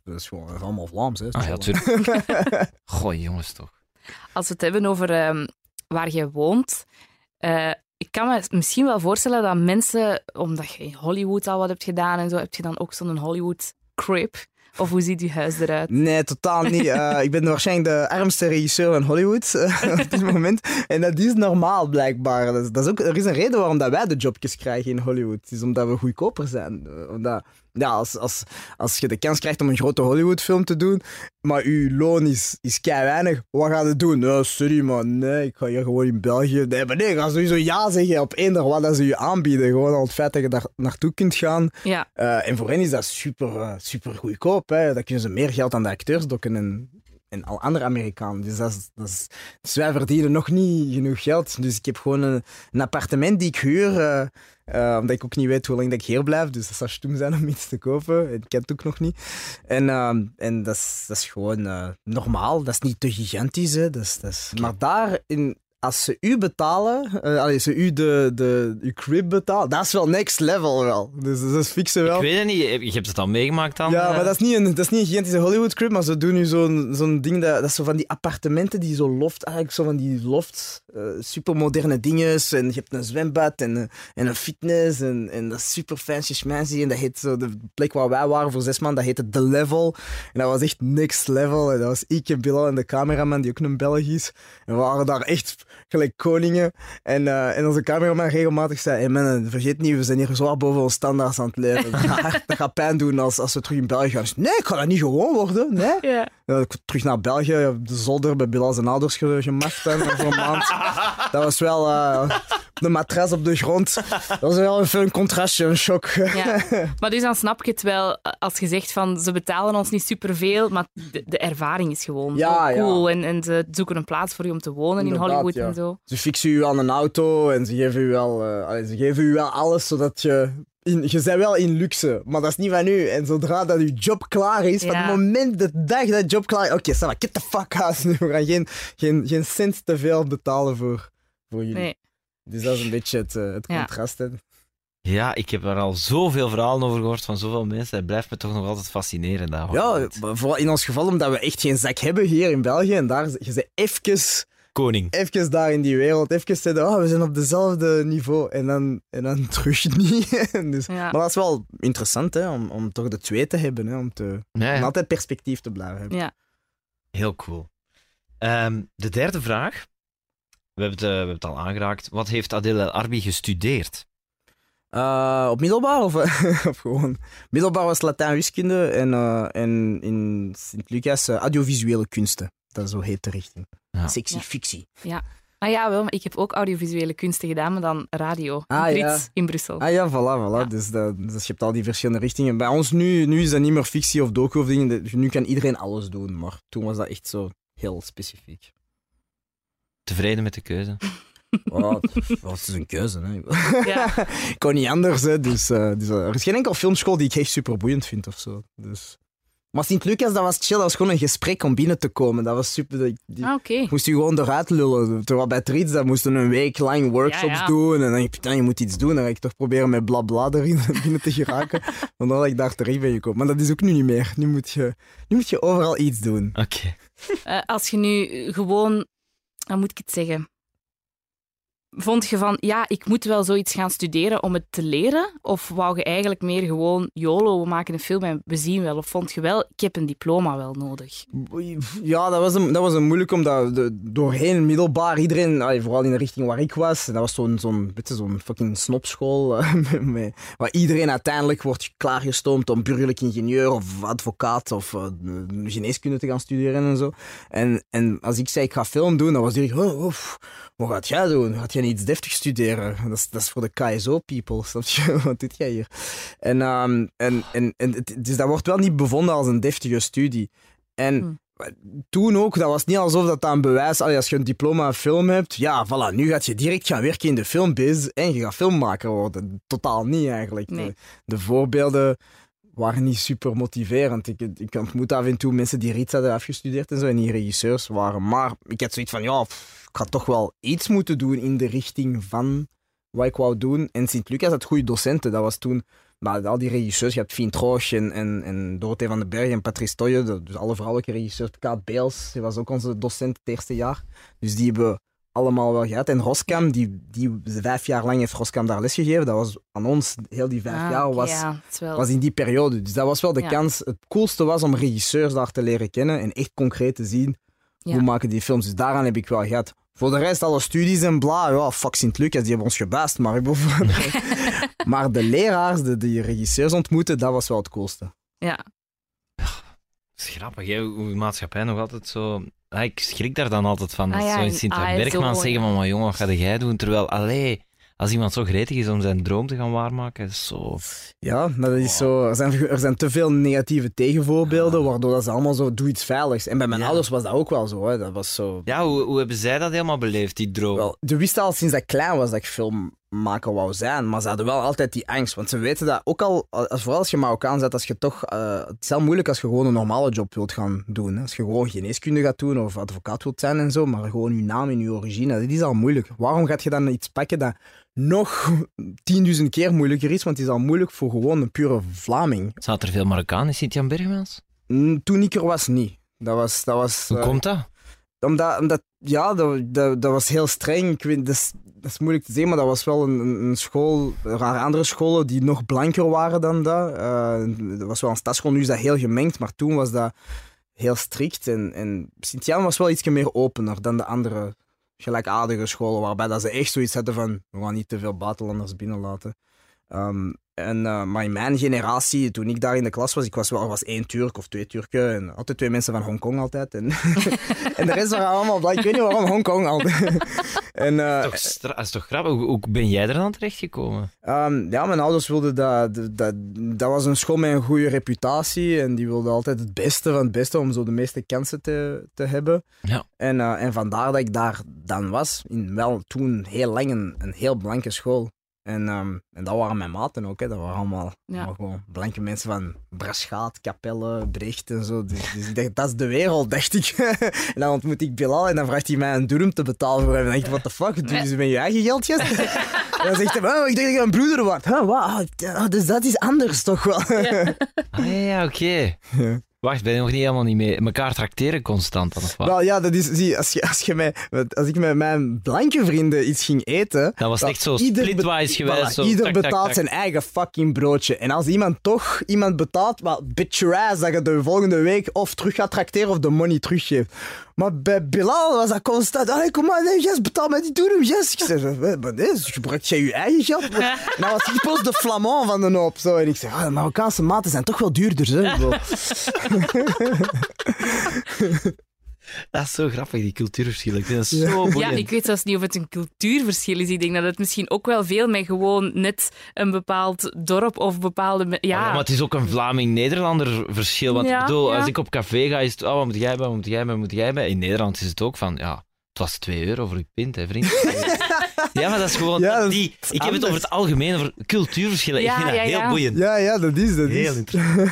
dat is gewoon allemaal Vlaams. Hè. Ah, ja. Goh, jongens toch. Als we het hebben over ehm, waar je woont. eh, ik kan me misschien wel voorstellen dat mensen, omdat je in Hollywood al wat hebt gedaan en zo, heb je dan ook zo'n Hollywood crib. Of hoe ziet uw huis eruit? Nee, totaal niet. Eh, ik ben waarschijnlijk de armste regisseur van Hollywood eh, op dit moment. En dat is normaal, blijkbaar. Dat is, dat is ook, er is een reden waarom dat wij de jobjes krijgen in Hollywood. Het is omdat we goedkoper zijn. Eh, Omdat, ja, als, als, als je de kans krijgt om een grote Hollywoodfilm te doen, maar je loon is, is kei weinig, wat ga je doen? Ja, sorry, man. Nee, ik ga hier gewoon in België. Nee, maar nee, ga sowieso ja zeggen op eender wat dat ze je aanbieden. Gewoon al het feit dat je daar naartoe kunt gaan. Ja, Eh, en voor hen is dat super, eh, super goedkoop. Hè. Dan kunnen ze meer geld aan de acteurs dokken en, en al andere Amerikanen. Dus, dat is, dat is, dus wij verdienen nog niet genoeg geld. Dus ik heb gewoon een, een appartement die ik huur. eh, eh, omdat ik ook niet weet hoe lang dat ik hier blijf. Dus dat zou stom zijn om iets te kopen. Ik ken het ook nog niet. En, ehm, en dat, is, dat is gewoon eh, normaal. Dat is niet te gigantisch. Hè. Dat is, dat is, maar daar, in, als ze u betalen, eh allee, ze u de, de, uw crib betalen, dat is wel next level wel. Dus dat is fixen wel. Ik weet het niet, je hebt het al meegemaakt dan? Ja, eh? maar dat is niet een, dat is niet een gigantische Hollywood crib, maar ze doen nu zo'n zo'n ding, dat, dat is zo van die appartementen die zo loft, eigenlijk zo van die loft, eh supermoderne dingen. En je hebt een zwembad en, en een fitness en, en dat is super fancy schmancy. En dat heet zo, de plek waar wij waren voor zes maanden, dat heette The Level. En dat was echt next level. En dat was ik en Bilal en de cameraman, die ook een Belg is. En we waren daar echt gelijk koningen. En, eh, en onze cameraman regelmatig zei, hey vergeet niet, we zijn hier zwaar boven ons standaards aan het leven. Dat gaat, dat gaat pijn doen als, als we terug in België gaan. Dus, nee, ik ga dat niet gewoon worden. Nee. Ik terug naar België, op de zolder bij Bilal zijn ouders ge- gemast hè, voor een maand. Dat was wel eh, de matras op de grond. Dat was wel even een contrastje, een shock. Ja. Maar dus dan snap je het wel als je zegt van ze betalen ons niet superveel, maar de, de ervaring is gewoon Ja, cool. En, en ze zoeken een plaats voor je om te wonen in Hollywood ja. en zo. Ze fixen u aan een auto en ze geven u wel, eh, ze geven u wel alles zodat je. In, je bent wel in luxe, maar dat is niet van u. En zodra dat je job klaar is, van Ja. het moment, de dag dat je job klaar is, oké, okay, get the fuck out. Nu, We gaan geen, geen, geen cent te veel betalen voor, voor jullie. Nee. Dus dat is een beetje het, eh, het Ja. contrast. hè. Ja, ik heb er al zoveel verhalen over gehoord van zoveel mensen. Het blijft me toch nog altijd fascineren. Dat Ja, vooral in ons geval omdat we echt geen zak hebben hier in België. En daar, je bent even, Koning. even daar in die wereld. Even zeggen, oh, we zijn op dezelfde niveau. En dan, en dan terug niet. dus, Ja. Maar dat is wel interessant, hè, om, om toch de twee te hebben. Hè, om, te, Ja, om altijd perspectief te blijven hebben. Ja. Heel cool. Ehm, de derde vraag. We hebben, het, eh, we hebben het al aangeraakt. Wat heeft Adil El Arbi gestudeerd? Eh, op middelbaar of, of gewoon? Middelbaar was Latijn wiskunde en, eh, en in Sint-Lucas audiovisuele kunsten. Dat zo heet de richting. Ja. Sectie Ja. fictie. Ah ja, wel, maar ik heb ook audiovisuele kunsten gedaan, maar dan radio. Ah, in ja. Brits, in Brussel. Ah ja, voilà, voilà. Ja. Dus, dat, dus je hebt al die verschillende richtingen. Bij ons nu, nu is dat niet meer fictie of docu of dingen. Nu kan iedereen alles doen, maar toen was dat echt zo heel specifiek. Tevreden met de keuze? Oh, dat is een keuze, hè. Ja. Ik kon niet anders, hè. Dus, eh, dus, eh, er is geen enkel filmschool die ik echt super boeiend vind of zo. Dus. Maar Sint-Lucas, dat was chill. Dat was gewoon een gesprek om binnen te komen. Dat was super. Die, die- Ah, moest je gewoon eruit lullen. Terwijl bij Triets, dat moesten een week lang workshops Ja, ja. doen. En dan denk je, putain, je moet iets doen. Dan ga ik toch proberen met blabla erin binnen te geraken. Vandaar dat ik daar terecht ben gekomen. Maar dat is ook nu niet meer. Nu moet je, nu moet je overal iets doen. Oké. Eh, als je nu gewoon, hoe moet ik het zeggen? Vond je van, ja, ik moet wel zoiets gaan studeren om het te leren? Of wou je eigenlijk meer gewoon, YOLO, we maken een film en we zien wel? Of vond je wel, ik heb een diploma wel nodig? Ja, dat was een, dat was een moeilijk, omdat doorheen middelbaar iedereen, vooral in de richting waar ik was, dat was zo'n zo'n zo'n fucking snopschool, eh, waar iedereen uiteindelijk wordt klaargestoomd om burgerlijk ingenieur of advocaat of eh, geneeskunde te gaan studeren en zo. En, en als ik zei, ik ga film doen, dan was direct, oh, wat gaat jij doen? Gaat iets deftig studeren? Dat is, dat is voor de KSO-people, snap je? Wat doet jij hier? En, ehm, en, en, en het- dus dat wordt wel niet bevonden als een deftige studie. En toen ook, dat was niet alsof dat dan bewijs, allee, als je een diploma film hebt, ja, voilà, nu gaat je direct gaan werken in de filmbiz en je gaat filmmaker worden. Totaal niet eigenlijk. Nee. De, de voorbeelden waren niet super motiverend. Ik, ik ontmoet af en toe mensen die reeds hadden afgestudeerd en zo, en die regisseurs waren. Maar ik had zoiets van, ja, pff, ik ga toch wel iets moeten doen in de richting van wat ik wou doen. En Sint-Lucas had goede docenten. Dat was toen maar al die regisseurs, je hebt Fien Trosch en, en, en Dorothee van den Berg en Patrice Toye, dus alle vrouwelijke regisseurs. Kaat Beels, die was ook onze docent het eerste jaar. Dus die hebben allemaal wel gehad. En Roskam, die, die vijf jaar lang heeft Roskam daar lesgegeven. Dat was aan ons, heel die vijf Ah, jaar, was, ja, wel... was in die periode. Dus dat was wel de Ja. kans. Het coolste was om regisseurs daar te leren kennen en echt concreet te zien Ja. hoe maken die films. Dus daaraan heb ik wel gehad. Voor de rest, alle studies en bla, ja, fuck Sint-Lucas, die hebben ons gebast. Maar, ik bedoel- maar de leraars, de, die regisseurs ontmoeten, dat was wel het coolste. Ja. Dat is grappig, hè? hoe de maatschappij nog altijd zo... Ah, ik schrik daar dan altijd van. Ah ja, zo in en- sint ah, zeggen van, maar jongen, wat ga jij doen? Terwijl, allee, als iemand zo gretig is om zijn droom te gaan waarmaken, is zo... Ja, maar dat is zo, er, zijn, er zijn te veel negatieve tegenvoorbeelden, waardoor dat ze allemaal zo, doe iets veiligs. En bij mijn Ja. ouders was dat ook wel zo. Hè. Dat was zo Ja, hoe, hoe hebben zij dat helemaal beleefd, die droom? Wel, ze wisten al sinds dat ik klein was dat ik filmmaker wou zijn, maar ze hadden wel altijd die angst. Want ze weten dat ook al, vooral als je Marokkaan bent, als je toch, eh, het is heel moeilijk als je gewoon een normale job wilt gaan doen. Hè. Als je gewoon geneeskunde gaat doen of advocaat wilt zijn en zo, maar gewoon je naam en je origine, dat is al moeilijk. Waarom gaat je dan iets pakken dat nog tienduizend keer moeilijker is? Want het is al moeilijk voor gewoon een pure Vlaming. Zaten er veel Marokkanen in Sint-Jan Bergmans? Mm, Toen ik er was, niet. Dat was... Dat was Hoe eh, komt dat? omdat, omdat ja, dat, dat, dat was heel streng. Ik weet, dat, is, dat is moeilijk te zeggen, maar dat was wel een, een school. Er waren andere scholen die nog blanker waren dan dat. Eh, dat was wel een stadsschool, nu is dat heel gemengd, maar toen was dat heel strikt. En, en Sint-Jan was wel iets meer opener dan de andere gelijkaardige scholen, waarbij dat ze echt zoiets hadden van we gaan niet te veel buitenlanders binnenlaten. Ehm, en, eh, maar in mijn generatie, toen ik daar in de klas was, ik was wel was één Turk of twee Turken en altijd twee mensen van Hongkong altijd. En, en de rest waren allemaal blank. Ik weet niet waarom Hongkong altijd. en, eh, Toch dat is toch grappig? Hoe, hoe ben jij er dan terechtgekomen? Ehm, ja, mijn ouders wilden dat, dat. Dat was een school met een goede reputatie. En die wilden altijd het beste van het beste om zo de meeste kansen te, te hebben. Ja. En, eh, en vandaar dat ik daar dan was. In wel toen heel lang een, een heel blanke school. En, ehm, en dat waren mijn maten ook. Hè. Dat waren allemaal, Ja. allemaal gewoon blanke mensen van Braschaat, Capelle, Brecht en zo. Dus, dus ik dacht, dat is de wereld, dacht ik. en dan ontmoet ik Bilal en dan vraagt hij mij een durm te betalen voor hem. En dan denk ik, what the fuck, doe je ze met je eigen geld, gast? En dan zegt hij, oh, ik dacht dat je een broeder was. Huh, wat? Ah, Dus dat is anders toch wel? Ah ja, ja, oké. Wacht, ben je nog niet helemaal niet mee? Mekaar trakteren constant dan of wat? Wel ja, dat is, zie, als, je, als, je mij, als ik met mijn blanke vrienden iets ging eten. Dat was echt zo splitwise geweest. voilà, zo ieder tak, betaalt tak. zijn eigen fucking broodje. En als iemand toch iemand betaalt, wel, bet your ass dat je de volgende week of terug gaat trakteren of de money teruggeeft. Maar bij Bilal was dat constant. Allee, kom maar, nee, yes, betaal mij die toerum, yes. Ik zei, "Wat, maar nee, gebruikt jij je eigen geld? En dan was ik pas de flamand van de hoop. Zo. En ik zei, ah, de Marokkaanse maten zijn toch wel duurder. Hè? Dat is zo grappig, die cultuurverschillen. Ik vind dat Ja. zo boeiend. Ja, ik weet zelfs niet of het een cultuurverschil is. Ik denk dat het misschien ook wel veel met gewoon net een bepaald dorp of bepaalde... Ja, Oh, maar het is ook een Vlaming-Nederlander verschil. Want Ja, ik bedoel, ja. als ik op café ga, is het, oh, wat moet jij hebben, wat moet jij hebben, wat moet jij hebben? In Nederland is het ook van, ja, het was 2 euro voor je pint, hè, vriend. ja, maar dat is gewoon, Ja, dat is die, ik heb het over het algemeen, over cultuurverschillen. Ja, ik vind dat ja, heel ja. boeiend. ja, ja, dat is dat. Heel is. interessant.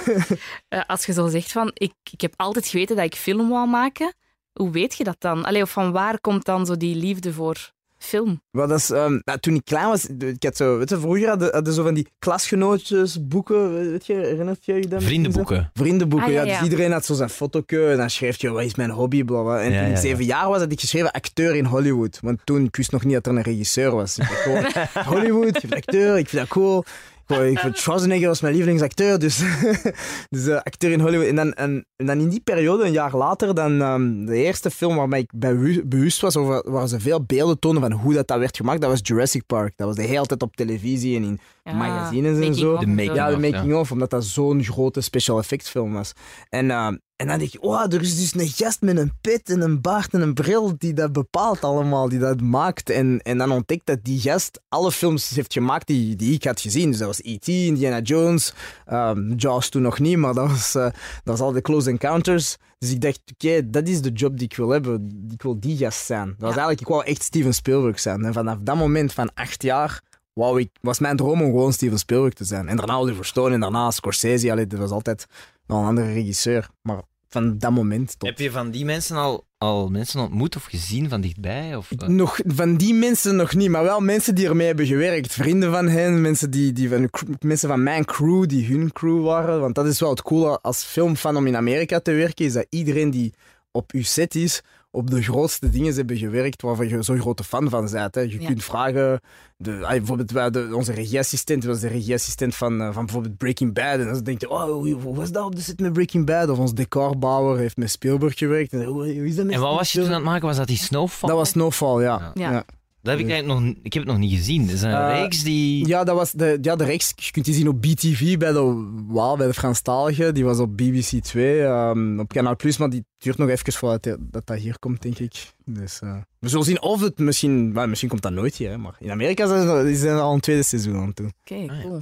eh, als je zo zegt van, ik, ik heb altijd geweten dat ik film wou maken, hoe weet je dat dan? Allee, of van waar komt dan zo die liefde voor film? Maar dat is, ehm, nou, toen ik klein was, ik had zo, weet je, vroeger hadden, hadden zo van die klasgenootjes, boeken, weet je, herinnert je je dat? Vriendenboeken. Vriendenboeken, Ah, ja, ja, ja. Dus iedereen had zo zijn fotoke en dan schreef je, wat is mijn hobby, bla bla. En Ja, toen ik ja, ja. zeven jaar was, had ik geschreven acteur in Hollywood. Want toen, ik wist nog niet dat er een regisseur was. Ik dacht gewoon, Hollywood, ik acteur, ik vind dat cool. Ik Schwarzenegger was mijn lievelingsacteur, dus, dus eh, acteur in Hollywood. En dan, en, dan in die periode, een jaar later, dan ehm, de eerste film waarmee ik bewu- bewust was over waar ze veel beelden tonen van hoe dat, dat werd gemaakt, dat was Jurassic Park. Dat was de hele tijd op televisie en in Ja, magazines en zo. of De. Ja, de of, making of, omdat dat zo'n grote special effects film was. En, eh, en dan denk je, oh, er is dus een gast met een pit en een baard en een bril die dat bepaalt allemaal, die dat maakt. En, en dan ontdekt dat die gast alle films heeft gemaakt die, die ik had gezien. Dus dat was E.T., Indiana Jones, ehm, Jaws toen nog niet, maar dat was, eh, dat was al de Close Encounters. Dus ik dacht, oké, dat is de job die ik wil hebben. Ik wil die gast zijn. Dat was eigenlijk, ik wou echt Steven Spielberg zijn. En vanaf dat moment, van acht jaar, wou ik, was mijn droom om gewoon Steven Spielberg te zijn. En daarna Oliver Stone en daarna Scorsese. Allee, dat was altijd wel een andere regisseur. Maar van dat moment tot... Heb je van die mensen al, al mensen ontmoet of gezien van dichtbij? Of, eh? Nog, van die mensen nog niet, maar wel mensen die ermee hebben gewerkt. Vrienden van hen, mensen, die, die van, mensen van mijn crew, die hun crew waren. Want dat is wel het coole als filmfan om in Amerika te werken, is dat iedereen die op uw set is, op de grootste dingen hebben gewerkt waarvan je zo'n grote fan van bent. Hè. Je Ja. kunt vragen, de, ah, bijvoorbeeld de, onze regieassistent was de regieassistent van, eh, van bijvoorbeeld Breaking Bad. En dan denk je, oh, hoe was dat op de set met Breaking Bad? Of ons decorbouwer heeft met Spielberg gewerkt. En, hoe, hoe is dat met En wat was je toen aan het maken? Was dat die Snowfall? Dat was Snowfall, ja. Ja. ja. Dat heb ik eigenlijk nog, ik heb het nog niet gezien. Het is een Eh, reeks die... Ja, dat was de, ja, de reeks. Je kunt die zien op BTV bij de Waal, bij de Franstalige. Die was op BBC 2, ehm, op Kanaal Plus, maar die duurt nog even voordat dat, dat, dat hier komt, denk ik. Dus eh, we zullen zien of het misschien... wel, misschien komt dat nooit hier, maar in Amerika zijn ze, zijn er al een tweede seizoen aan toe. Oké, Ah, ja. cool.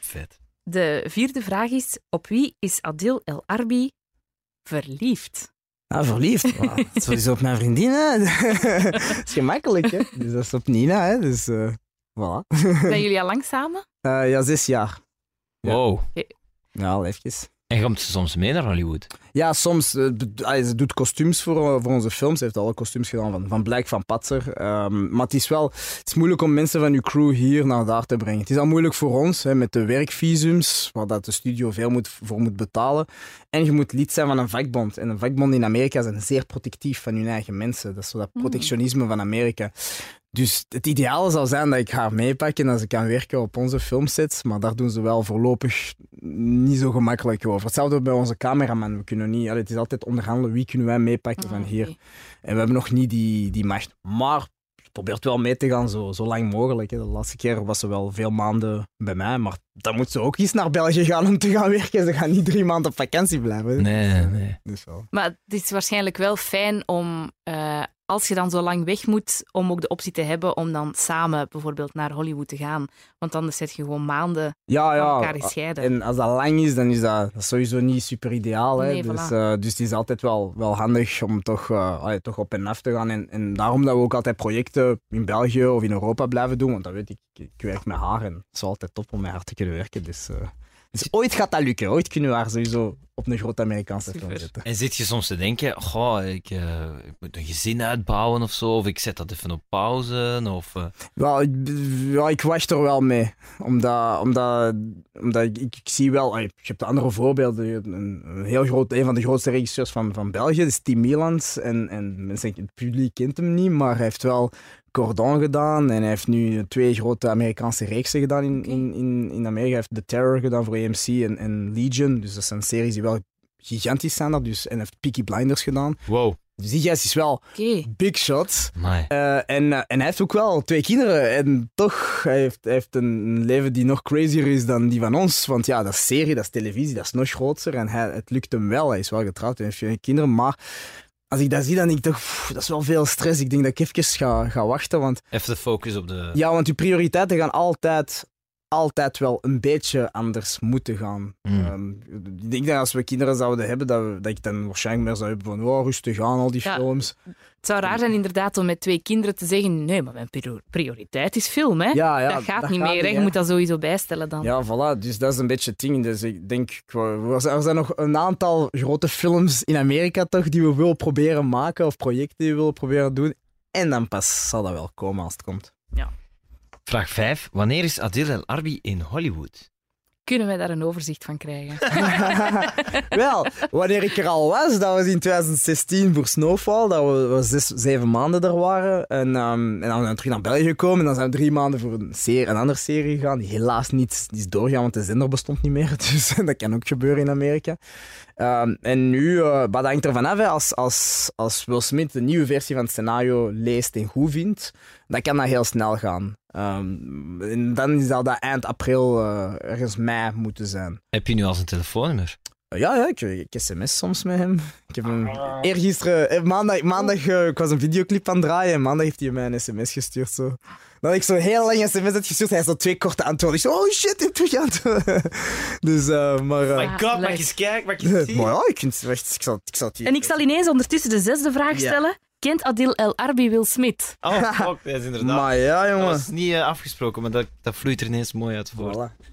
Vet. De vierde vraag is: op wie is Adil El Arbi verliefd? Ah, verliefd. Wow, dat is sowieso op mijn vriendin, hè. dat is gemakkelijk, hè. Dus dat is op Nina, hè. Dus, eh voilà. Zijn jullie al lang samen? Eh, ja, zes jaar. Ja. Wow. Ja, al even. En komt ze soms mee naar Hollywood? Ja, soms. eh, d- ah, ze doet kostuums voor, eh, voor onze films. Ze heeft alle kostuums gedaan van, van Blijk van Patser. Ehm, maar het is wel het is moeilijk om mensen van uw crew hier naar daar te brengen. Het is al moeilijk voor ons hè, met de werkvisums, waar dat de studio veel moet, voor moet betalen. En je moet lid zijn van een vakbond. En een vakbond in Amerika zijn zeer protectief van hun eigen mensen. Dat is zo dat protectionisme van Amerika. Dus het ideale zou zijn dat ik haar meepak en dat ze kan werken op onze filmsets. Maar daar doen ze wel voorlopig niet zo gemakkelijk over. Hetzelfde bij onze cameraman. We kunnen niet, het is altijd onderhandelen wie kunnen wij meepakken van Ah, hier. oké. En we hebben nog niet die, die macht. Maar probeert wel mee te gaan zo, zo lang mogelijk. Hè. De laatste keer was ze wel veel maanden bij mij. Maar dan moet ze ook eens naar België gaan om te gaan werken. Ze gaan niet drie maanden op vakantie blijven. Nee, nee. Dus wel. Maar het is waarschijnlijk wel fijn om, eh, als je dan zo lang weg moet, om ook de optie te hebben om dan samen bijvoorbeeld naar Hollywood te gaan. Want anders zit je gewoon maanden Ja, van ja. elkaar gescheiden. En als dat lang is, dan is dat, dat is sowieso niet super ideaal. Hè? Nee, dus, voilà. eh, dus het is altijd wel, wel handig om toch, eh, allee, toch op en af te gaan. En, en daarom dat we ook altijd projecten in België of in Europa blijven doen. Want dat weet ik, ik werk met haar en het is altijd top om met haar te kunnen werken. Dus, eh, dus ooit gaat dat lukken. Ooit kunnen we haar sowieso op een grote Amerikaanse film zetten. En zit je soms te denken, goh, ik, eh, ik moet een gezin uitbouwen of zo, of ik zet dat even op pauze, of... eh, Wel, ik, ja, ik wacht er wel mee. Omdat, omdat, omdat ik, ik, ik zie wel... Je hebt andere voorbeelden. Een, een heel groot, een van de grootste regisseurs van, van België, dat is Tim Mielans. En, en mensen, het publiek kent hem niet, maar hij heeft wel Cordon gedaan. En hij heeft nu twee grote Amerikaanse reeksen gedaan in, in, in, in Amerika. Hij heeft The Terror gedaan voor AMC en, en Legion. Dus dat zijn series die wel gigantisch zijn. daar. Dus, en hij heeft Peaky Blinders gedaan. wow. Dus die gast is wel big shot. Eh, en, eh, en hij heeft ook wel twee kinderen. En toch, hij heeft, hij heeft een leven die nog crazier is dan die van ons. Want ja, dat is serie, dat is televisie, dat is nog groter. En hij, het lukt hem wel. Hij is wel getrouwd en heeft geen kinderen. Maar als ik dat zie, dan denk ik toch, pff, dat is wel veel stress. Ik denk dat ik even ga, ga wachten. Want Even de focus op de... ja, want je prioriteiten gaan altijd, altijd wel een beetje anders moeten gaan. Mm. Ehm, ik denk dat als we kinderen zouden hebben, dat, we, dat ik dan waarschijnlijk meer zou hebben van oh, rustig aan, al die Ja. films. Het zou raar zijn inderdaad om met twee kinderen te zeggen: nee, maar mijn prior- prioriteit is film. Hè? Ja, ja, dat gaat dat niet gaat meer. niet, hè. Je moet dat sowieso bijstellen dan. Ja, voilà. Dus dat is een beetje het ding. Dus ik denk, er zijn- er zijn nog een aantal grote films in Amerika toch die we willen proberen maken of projecten die we willen proberen doen. En dan pas zal dat wel komen als het komt. Vraag 5. Wanneer is Adil El Arbi in Hollywood? Kunnen wij daar een overzicht van krijgen? wel, wanneer ik er al was, dat was in 2016 voor Snowfall, dat we, we zes, zeven maanden er waren. En, ehm, en dan zijn we terug naar België gekomen en dan zijn we drie maanden voor een, serie, een andere serie gegaan, die helaas niet, is doorgaan, want de zender bestond niet meer. Dus dat kan ook gebeuren in Amerika. Ehm, en nu, eh maar dat hangt ervan af, hè, als, als, als Will Smith de nieuwe versie van het scenario leest en goed vindt, dan kan dat heel snel gaan. Ehm, en dan zal dat eind april, eh, ergens mei moeten zijn. Heb je nu al zijn telefoonnummer? Ja, ja ik, ik sms soms met hem. Ik heb hem eergisteren, eh, maandag, maandag eh, ik was een videoclip aan het draaien en maandag heeft hij mij een sms gestuurd. Zo. Had ik zo heel lang een sms had gestuurd, hij had zo twee korte antwoorden. Ik zo, oh shit, je hebt terug antwoorden. Dus, eh, maar... eh, my God, mag leuk. eens kijken, mag maar ja, ik, vind het echt, ik, zal, ik zal het hier... En ik zal ineens ondertussen de zesde vraag Ja. stellen. Kent Adil El Arbi Will Smith? Oh, fuck, dat is inderdaad... Maar ja, Dat jongen. was niet eh, afgesproken, maar dat, dat vloeit er ineens mooi uit voort. Voilà.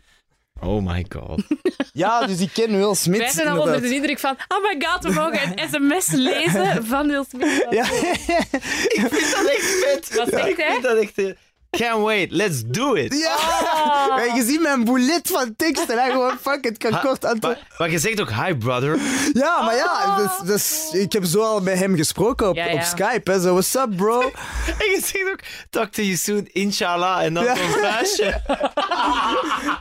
Oh my god. Ja, dus ik ken Will Smith. Wij zijn al onder de indruk van, oh my god, we mogen een sms lezen van Will Smith. Ja, ik vind dat echt vet. Wat zegt ik hij? vind dat echt... Can't wait, let's do it. Ja! Hey, je ziet mijn boulet van teksten. En gewoon, fuck, het kan Ha- kort antwoorden. Maar, maar je zegt ook hi, brother. Ja, maar ja, dus, dus, ik heb zo al met hem gesproken op, Ja, ja. op Skype. Hè, zo, what's up, bro? En je zegt ook, talk to you soon, inshallah. En dan Ja. zo'n vuistje.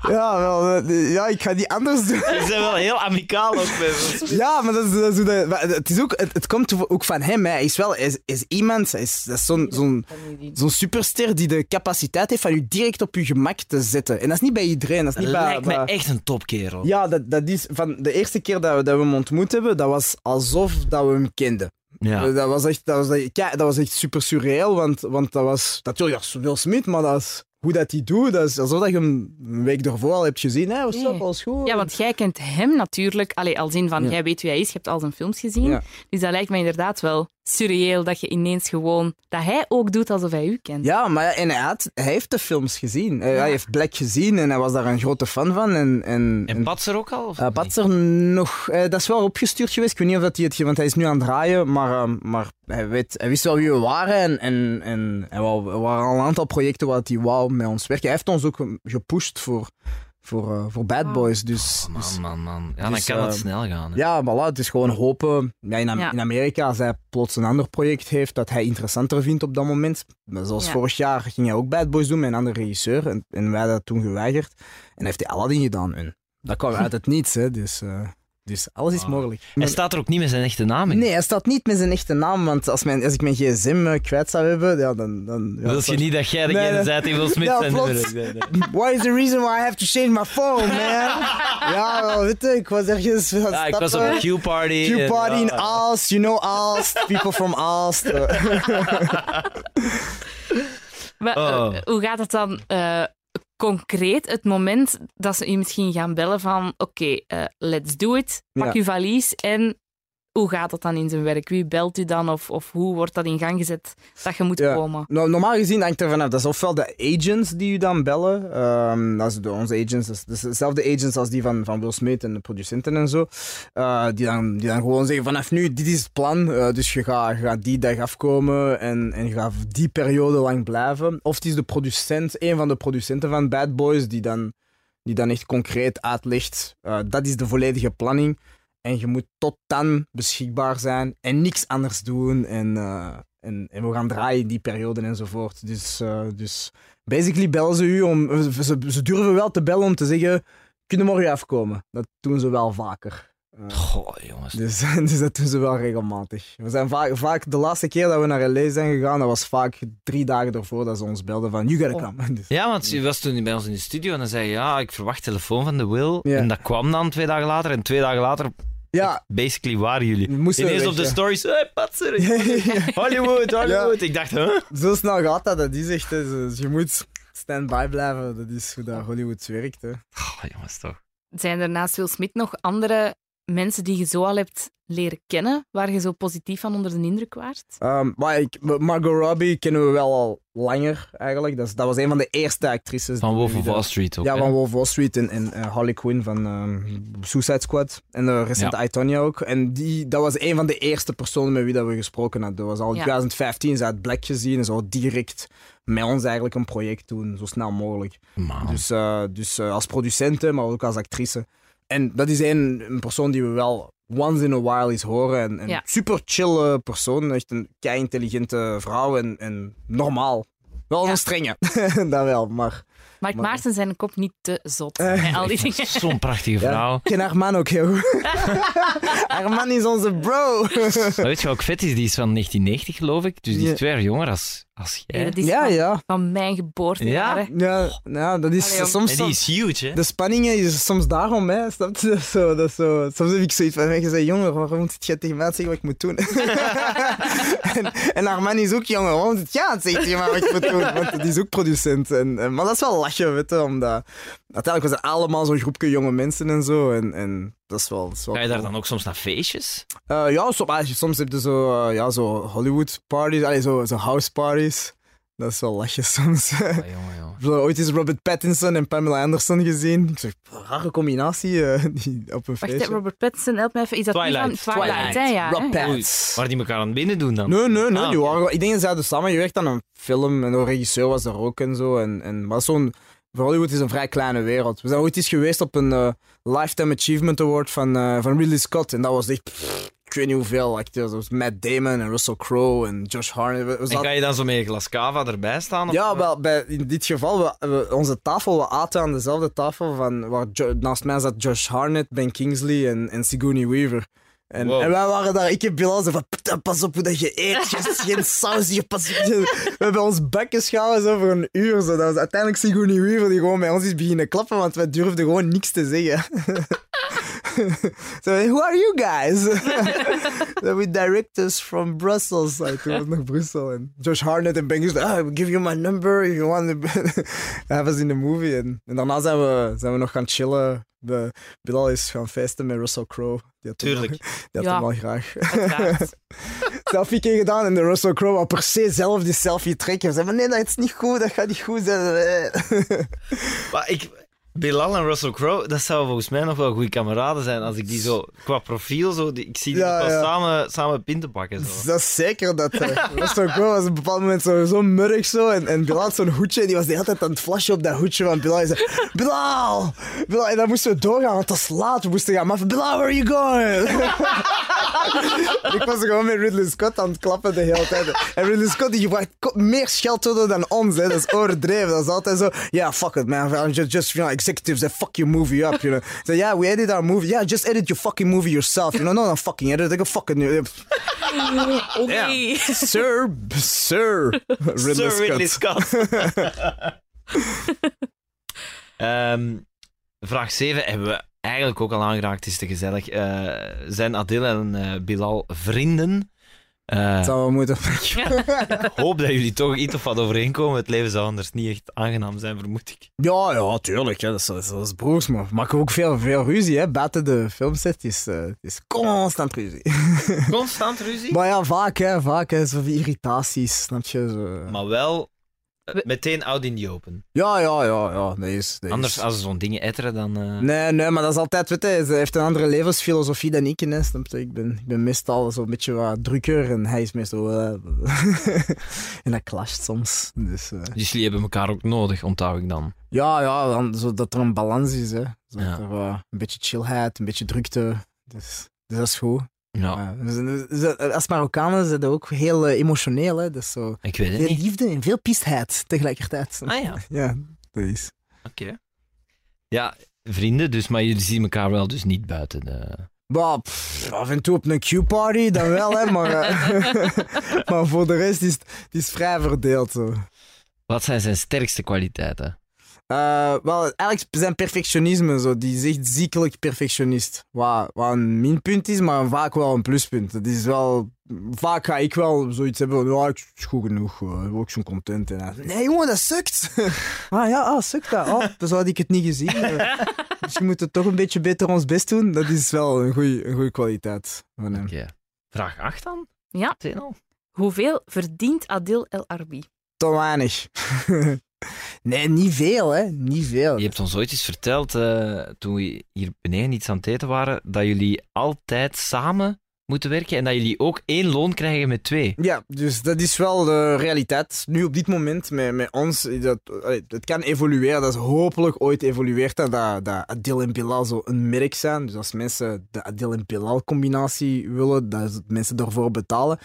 Ja, wel, eh, ja, ik ga die anders doen. Je bent wel heel amicaal ook met Ja, maar, dat is, dat is hoe dat- maar het, is ook, het, het komt ook van hem. Hè. Hij is wel hij is, hij is iemand, hij is, dat is zo'n zo'n zo'n superster die de capaciteit heeft van je direct op je gemak te zetten. En dat is niet bij iedereen. Dat is niet bij, Lijkt me bij- echt een topkerel. Ja, dat, dat is van de eerste keer dat we, dat we hem ontmoet hebben, dat was alsof dat we hem kenden. Ja. Dat, was echt, dat, was, ja, dat was echt super surreal, want, want dat was natuurlijk ja, Will Smith, maar dat is, hoe dat hij doet, dat is alsof dat je hem een week ervoor al hebt gezien. Hè, Nee. up, alles goed? Ja, want jij kent hem natuurlijk, allee, al zin van, Ja. jij weet wie hij is, je hebt al zijn films gezien. Ja. Dus dat lijkt me inderdaad wel surreëel dat je ineens gewoon, dat hij ook doet alsof hij u kent. Ja, maar ja, en hij, had, hij heeft de films gezien. Hij- Hij heeft Black gezien en hij was daar een grote fan van. En, en, En Patser ook al? Eh, niet? Patser nog, eh, dat is wel opgestuurd geweest. Ik weet niet of dat hij het, ge- want hij is nu aan het draaien, maar, eh, maar hij, weet, hij wist wel wie we waren en, en, en er wa- er waren al een aantal projecten waar hij wou met ons werken. Hij heeft ons ook gepusht voor, voor, eh, voor Bad Wow. Boys. Dus, Oh, dus- man, man, man. Ja, dan dus, kan het eh, snel gaan. hè. ja, voilà, het is gewoon hopen. Ja, in, Am- Ja. in Amerika, als hij plots een ander project heeft dat hij interessanter vindt op dat moment. Maar Zoals Ja. vorig jaar ging hij ook Bad Boys doen met een andere regisseur. En, en wij dat toen geweigerd. En heeft hij Aladdin gedaan. En dat kwam uit het niets, hè. Dus, eh, dus alles is Ah. mogelijk. Hij staat er ook niet met zijn echte naam in. Nee, hij staat niet met zijn echte naam, want als, mijn, als ik mijn gsm eh, kwijt zou hebben, ja, dan... dan ja, Wil je niet dat jij degene nee. bent die Will Smith Ja, zijn klopt. nummer- Nee, nee. What is the reason why I have to change my phone, man? ja, wel, weet je, ik was ergens... Ja, ik was op een Q-party. Q-party in Aalst, you know Aalst, people from Aalst. Maar, Oh. eh, hoe gaat het dan eh, concreet, het moment dat ze je misschien gaan bellen van oké, eh, let's do it, pak Ja. je valies en hoe gaat dat dan in zijn werk? Wie belt u dan of, of hoe wordt dat in gang gezet dat je moet Ja. komen? Nou, normaal gezien hangt er vanaf. Dat is ofwel de agents die u dan bellen. ehm, dat is de, onze agents. Dat is, dezelfde agents als die van, van Will Smith en de producenten en zo. Eh, die, dan, die dan gewoon zeggen: vanaf nu, dit is het plan. eh, dus je gaat, je gaat die dag afkomen en, en je gaat die periode lang blijven. Of het is de producent, een van de producenten van Bad Boys, die dan, die dan echt concreet uitlegt: eh, dat is de volledige planning. En je moet tot dan beschikbaar zijn en niks anders doen. En, eh, en, en we gaan draaien in die periode enzovoort. Dus, eh, dus basically bellen ze u om. Ze, ze durven wel te bellen om te zeggen: kunnen morgen afkomen. Dat doen ze wel vaker. Goh, jongens. dus, dus dat doen ze wel regelmatig. We zijn vaak, vaak, de laatste keer dat we naar LA zijn gegaan, dat was vaak drie dagen ervoor dat ze ons belden van, you gotta Oh. come. Dus- Ja, want je was toen bij ons in de studio en dan zei je, ja, ik verwacht telefoon van de Will. En dat kwam dan twee dagen later. En twee dagen later, ja, basically, waren jullie. moesten Ineens weg, op de stories, hey, patser. Hollywood, Hollywood. Ik dacht, huh? Zo snel gaat dat, dat is echt. Dus je moet stand-by blijven. Dat is hoe dat Hollywood werkt. Hè. Oh, jongens, toch. Zijn er naast Will Smith nog andere mensen die je zo al hebt leren kennen, waar je zo positief van onder de indruk waart? Ehm, maar ik, Margot Robbie kennen we wel al langer eigenlijk. Dat, is- dat was een van de eerste actrices. Van Wolf of Wall Street ook. Ja, hè? van Wolf of Wall Street en, en eh, Harley Quinn van ehm, Suicide Squad. En de recente Ja. I, Tonya ook. En die, dat was een van de eerste personen met wie dat we gesproken hadden. Dat was al in Ja. 2015. Ze had Black gezien en zo direct met ons eigenlijk een project doen, zo snel mogelijk. Man. Dus, eh, dus eh, als producenten, maar ook als actrice. En dat is een, een persoon die we wel once in a while eens horen. En, en Ja. super chill persoon. Echt een kei intelligente vrouw en, en normaal. Wel Ja. een strenge, dat wel. Maar Mark Maar- Maarten zijn kop niet te zot. Met al die dingen. Zo'n prachtige ja, vrouw. ik ken haar man ook heel goed. haar man is onze bro. Maar weet je wat ook vet is? Die is van 1990, geloof ik. Dus die is Ja. twee jaar jonger als, als jij. Nee, dat is ja, van, ja. van mijn geboortejaren. Ja, ja, dat is Allee, soms... En die is huge, hè? De spanningen is soms daarom, hè. Snap je? Dat is zo, dat is zo. Soms heb ik zoiets van, je zei, jongen, waarom zit je tegen mij aan het zeggen wat ik moet doen? en, en haar man is ook jonger, waarom zit jij aan het zeggen tegen mij wat ik moet doen? Want die is ook producent. En, en- maar dat is wel lachen, weet je, omdat... Uiteindelijk was het allemaal zo'n groepje jonge mensen en zo. En, en dat is wel... Dat is wel Ga je daar dan ook soms naar feestjes? Eh, ja, soms, soms heb je zo, eh, ja, zo Hollywood parties, allee, zo, zo house parties. Dat is wel lachen soms. Ah, jongen, jongen. Ik heb ooit eens Robert Pattinson en Pamela Anderson gezien. Ik zeg, rare combinatie eh, die op een Wacht, feestje. Robert Pattinson, help me even. Is dat Twilight. van Twilight? hè? Ja, Rob hè? Pattinson. Waar die elkaar aan het binnen doen dan? Nee, nee, nee. Ah, die waren, ik denk dat ze hadden samengewerkt aan een film en de regisseur was er ook en zo. En, en, maar zo'n, voor Hollywood is een vrij kleine wereld. We zijn ooit eens geweest op een eh, Lifetime Achievement Award van, eh, van Ridley Scott. En dat was echt, pff, ik weet niet hoeveel acteurs. Dat was Matt Damon en Russell Crowe en Josh Hartnett. We- we En ga je dan zo met een glas cava erbij staan? of- Ja, wel, bij, in dit geval, we, we- onze tafel, we aten aan dezelfde tafel. Van, waar Jo- naast mij zat Josh Hartnett, Ben Kingsley en, en Sigourney Weaver. En, Wow. en wij waren daar, ik heb Bilal zo van, "Puta, pas op hoe dat je eet, geen, geen saus, je pas op. je-" We hebben ons bekken schouwen zo voor een uur. Zo. Dat was uiteindelijk Sigourney Weaver die gewoon bij ons is beginnen klappen, want wij durfden gewoon niks te zeggen. so, who are you guys? so, we directors from Brussels. Like, toen was het nog Brussel. En Josh Hartnett en Ben ah, I will give you my number if you want to have us in the movie. En, en daarna zijn we, zijn we nog gaan chillen. De, Bilal is gaan feesten met Russell Crowe. Die had hem Tuurlijk. wel- Die had Ja. hem wel graag. Selfie keer gedaan en de Russell Crowe wou per se zelf die selfie trekken. Ze zei, maar nee, dat is niet goed, dat gaat niet goed zijn. Maar ik... Bilal en Russell Crowe, dat zouden volgens mij nog wel goede kameraden zijn als ik die zo qua profiel zo, die- ik zie die Ja, nog wel ja. samen, samen pinten pakken. Zo. Dat is zeker dat. eh, Russell Crowe was op een bepaald moment zo, zo murrig zo. En, en Bilal had zo'n hoedje en die was de hele tijd aan het flashen op dat hoedje van Bilal. Hij zei, Bilal! Bilal! En dan moesten we doorgaan, want het was laat. We moesten gaan. Maar Bilal, where are you going? ik was gewoon met Ridley Scott aan het klappen de hele tijd. En Ridley Scott die gebruikt meer scheldwoorden dan ons. Hè. Dat is overdreven. Dat is altijd zo, yeah, fuck it man. Just, just you know, executives, they fuck your movie up. You know. So, yeah, we edit our movie. Yeah, just edit your fucking movie yourself. You know, no, no fucking edit. A fucking... Oké. Sir, sir, Ridley Sir Scott. Ridley Scott. Ehm, vraag 7 hebben we eigenlijk ook al aangeraakt, is te gezellig. Eh, zijn Adil en eh, Bilal vrienden? Eh, Het zou wel moeten. Ik hoop dat jullie toch iets of wat overeenkomen. Het leven zou anders niet echt aangenaam zijn, vermoed ik. Ja, ja, tuurlijk. Ja, dat, is, dat, is, dat broers, maar we maken ook veel, veel ruzie hè, buiten de filmset. Is, eh, het is constant ruzie. Constant ruzie? maar ja, vaak, hè, vaak. Hè, zo van irritaties, snap je? Zo. Maar wel eh, meteen out in the open. Ja, ja, ja, ja. Dat is, dat is- Anders, als ze zo'n dingen etteren, dan... eh, Nee, nee, maar dat is altijd, weet je, ze heeft een andere levensfilosofie dan ik. Hè? Ik, ben, ik ben meestal zo'n beetje wat drukker en hij is meestal... eh, en dat clasht soms. Dus, eh, Dus jullie hebben elkaar ook nodig, onthoud ik dan. Ja, ja, dan, zodat er een balans is. Hè. Zodat Ja. er een beetje chillheid, een beetje drukte. Dus, dus dat is goed. Ja, Ja, als Marokkanen zijn dat ook heel eh, emotioneel. Hè. Dat is zo ik weet het veel niet. liefde en veel piestheid tegelijkertijd. Ah ja, Ja, dat is. oké. Ja, vrienden, dus, maar jullie zien elkaar wel dus niet buiten de... Bah, pff, af en toe op een Q-party, dan wel, hè, maar, eh, maar voor de rest is het, het is vrij verdeeld. Zo. Wat zijn zijn sterkste kwaliteiten? Eh, wel, eigenlijk zijn perfectionisme, zo. die is echt ziekelijk perfectionist. Wat, wat een minpunt is, maar vaak wel een pluspunt. Het is wel, vaak ga ik wel zoiets hebben van, ja, ik is goed genoeg, ik ben ook zo'n content. En nee jongen, dat sukt. ah ja, ah, sukt dat? Oh, dan had ik het niet gezien. Eh, dus we moeten toch een beetje beter ons best doen. Dat is wel een goede een goeie kwaliteit van hem. Oké. Vraag 8 dan? Ja. Hoeveel verdient Adil El Arbi? Te weinig. nee, niet veel, hè. Niet veel. Je hebt ons ooit eens verteld, eh, toen we hier beneden iets aan het eten waren, dat jullie altijd samen moeten werken en dat jullie ook één loon krijgen met twee. Ja, dus dat is wel de realiteit. Nu op dit moment met, met ons, dat, het kan evolueren. Dat is hopelijk ooit evolueert dat, dat, dat Adil en Bilal zo een merk zijn. Dus als mensen de Adil en Bilal combinatie willen, dat mensen daarvoor betalen.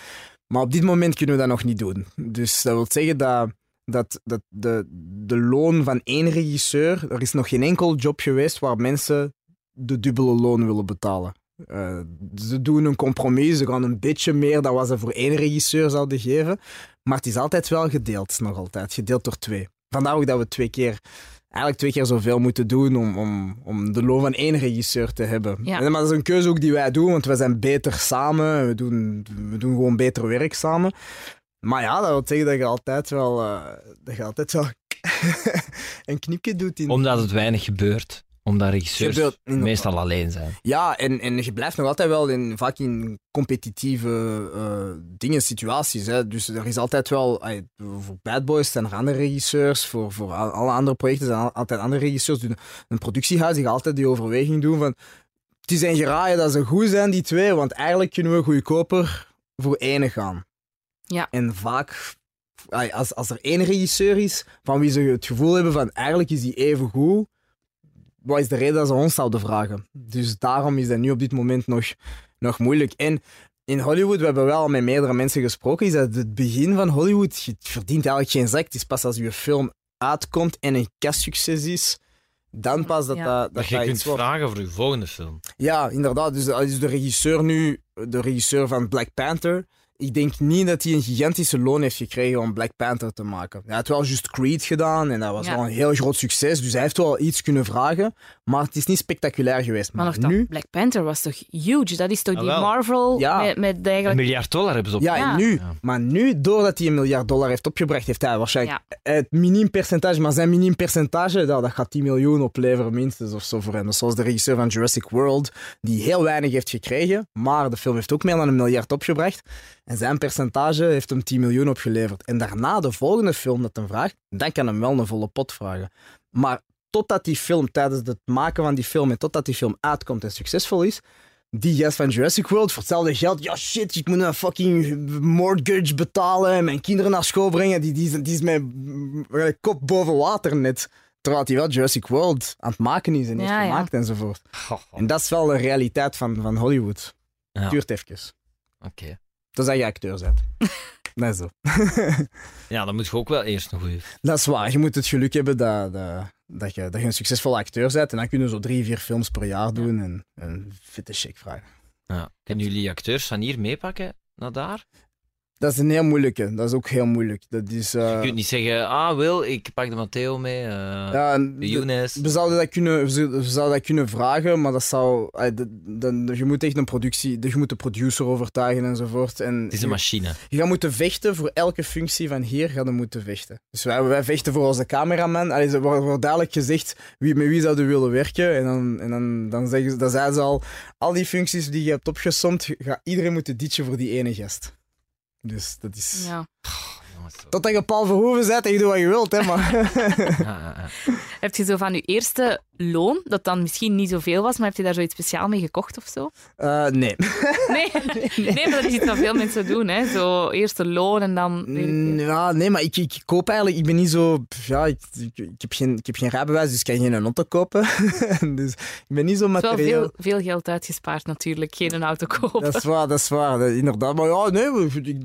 Maar op dit moment kunnen we dat nog niet doen. Dus dat wil zeggen dat, dat, dat de, de loon van één regisseur, er is nog geen enkel job geweest waar mensen de dubbele loon willen betalen. Eh, ze doen een compromis, ze gaan een beetje meer dan wat ze voor één regisseur zouden geven. Maar het is altijd wel gedeeld, nog altijd. Gedeeld door twee. Vandaar ook dat we twee keer, eigenlijk twee keer zoveel moeten doen om, om, om de loon van één regisseur te hebben. Ja. En- Maar dat is een keuze ook die wij doen, want we zijn beter samen. We doen, we doen gewoon beter werk samen. Maar ja, dat wil zeggen dat je altijd wel, eh, dat je altijd wel een knipje doet in... Omdat het weinig gebeurt. Omdat regisseurs meestal alleen zijn. Ja, en, en je blijft nog altijd wel in, vaak in competitieve eh, dingen, situaties. Hè. Dus er is altijd wel, voor Bad Boys zijn er andere regisseurs, voor, voor al- alle andere projecten zijn al- altijd andere regisseurs. Dus een productiehuis die gaat altijd die overweging doen van, het is een geraaien dat ze goed zijn, die twee, want eigenlijk kunnen we goedkoper voor ene gaan. Ja. En vaak, als, als er één regisseur is van wie ze het gevoel hebben van, eigenlijk is die even goed, wat is de reden dat ze ons zouden vragen? Dus daarom is dat nu op dit moment nog, nog moeilijk. En in Hollywood, we hebben wel met meerdere mensen gesproken, is dat het begin van Hollywood, je verdient eigenlijk geen zak. Het is pas als je film uitkomt en een kastsucces is, dan pas dat Ja. dat, dat, Dat je kunt wordt. vragen voor je volgende film. Ja, inderdaad. Dus, dus de regisseur nu, de regisseur van Black Panther, ik denk niet dat hij een gigantische loon heeft gekregen om Black Panther te maken. Hij had wel just Creed gedaan en dat was Ja. wel een heel groot succes. Dus hij heeft wel iets kunnen vragen, maar het is niet spectaculair geweest. Maar Maar, nog nu... dan, Black Panther was toch huge? Dat is toch Ah, die wel. Marvel Ja. met, met Een eigenlijk... miljard dollar hebben ze op. Ja, Ja. en nu. Ja. Maar nu, doordat hij een miljard dollar heeft opgebracht, heeft hij waarschijnlijk Ja. het miniem percentage. Maar zijn miniem percentage, dat, dat gaat 10 miljoen opleveren minstens of zo voor hem. Is zoals de regisseur van Jurassic World, die heel weinig heeft gekregen, maar de film heeft ook meer dan een miljard opgebracht. En zijn percentage heeft hem 10 miljoen opgeleverd. En daarna, de volgende film dat hem vraagt, dan kan hem wel een volle pot vragen. Maar totdat die film, tijdens het maken van die film en totdat die film uitkomt en succesvol is, die gast van Jurassic World voor hetzelfde geld, ja shit, ik moet een fucking mortgage betalen en mijn kinderen naar school brengen, die, die, is- die is met mm, kop boven water net. Terwijl hij wel Jurassic World aan het maken is en heeft Ja, ja. gemaakt enzovoort. Goh, En dat is wel de realiteit van, van Hollywood. Ja. Duurt even. Oké. Dat je acteur bent. is zo. Ja, dan moet je ook wel eerst een goede. Dat is waar. Je moet het geluk hebben dat, dat, dat, je, dat je een succesvolle acteur bent. En dan kunnen we zo drie, vier films per jaar doen en een fitte check vragen. Ja. Kunnen jullie acteurs van hier meepakken naar daar? Dat is een heel moeilijke. Dat is ook heel moeilijk. Dat is... eh, Je kunt niet zeggen, ah Wil, ik pak de Matteo mee. eh ja, de Younes. we zouden, dat kunnen, we zouden- dat kunnen vragen, maar dat zou... eh, de- je moet echt een productie... Je moet de producer overtuigen enzovoort. En Het is een machine. Je gaat moeten vechten voor elke functie van hier, ga je moeten vechten. Dus wij, wij vechten voor onze cameraman. Allee, er wordt, wordt duidelijk gezegd wie, met wie zouden willen werken. En dan, en dan, dan, zeggen ze, dan zeiden ze al, al die functies die je hebt opgesomd, gaat iedereen moeten ditchen voor die ene gast. Dus dat is... Ja. Totdat je Paul Verhoeven bent en je doet wat je wilt, hè, maar... Heb je zo van je eerste loon, dat dan misschien niet zoveel was, maar heb je daar zoiets speciaal mee gekocht of zo? Eh, nee. Nee, nee. maar dat is iets wat veel mensen doen. Hè? Zo eerste loon en dan... Mm, Ja, nee, maar ik, ik, koop eigenlijk... Ik ben niet zo... Ja, ik, ik, ik heb, geen, ik heb geen rijbewijs, dus ik kan geen auto kopen. dus ik ben niet zo is wel materieel... veel, veel geld uitgespaard natuurlijk, geen een auto kopen. Dat is waar, dat is waar, inderdaad. Maar ja, nee,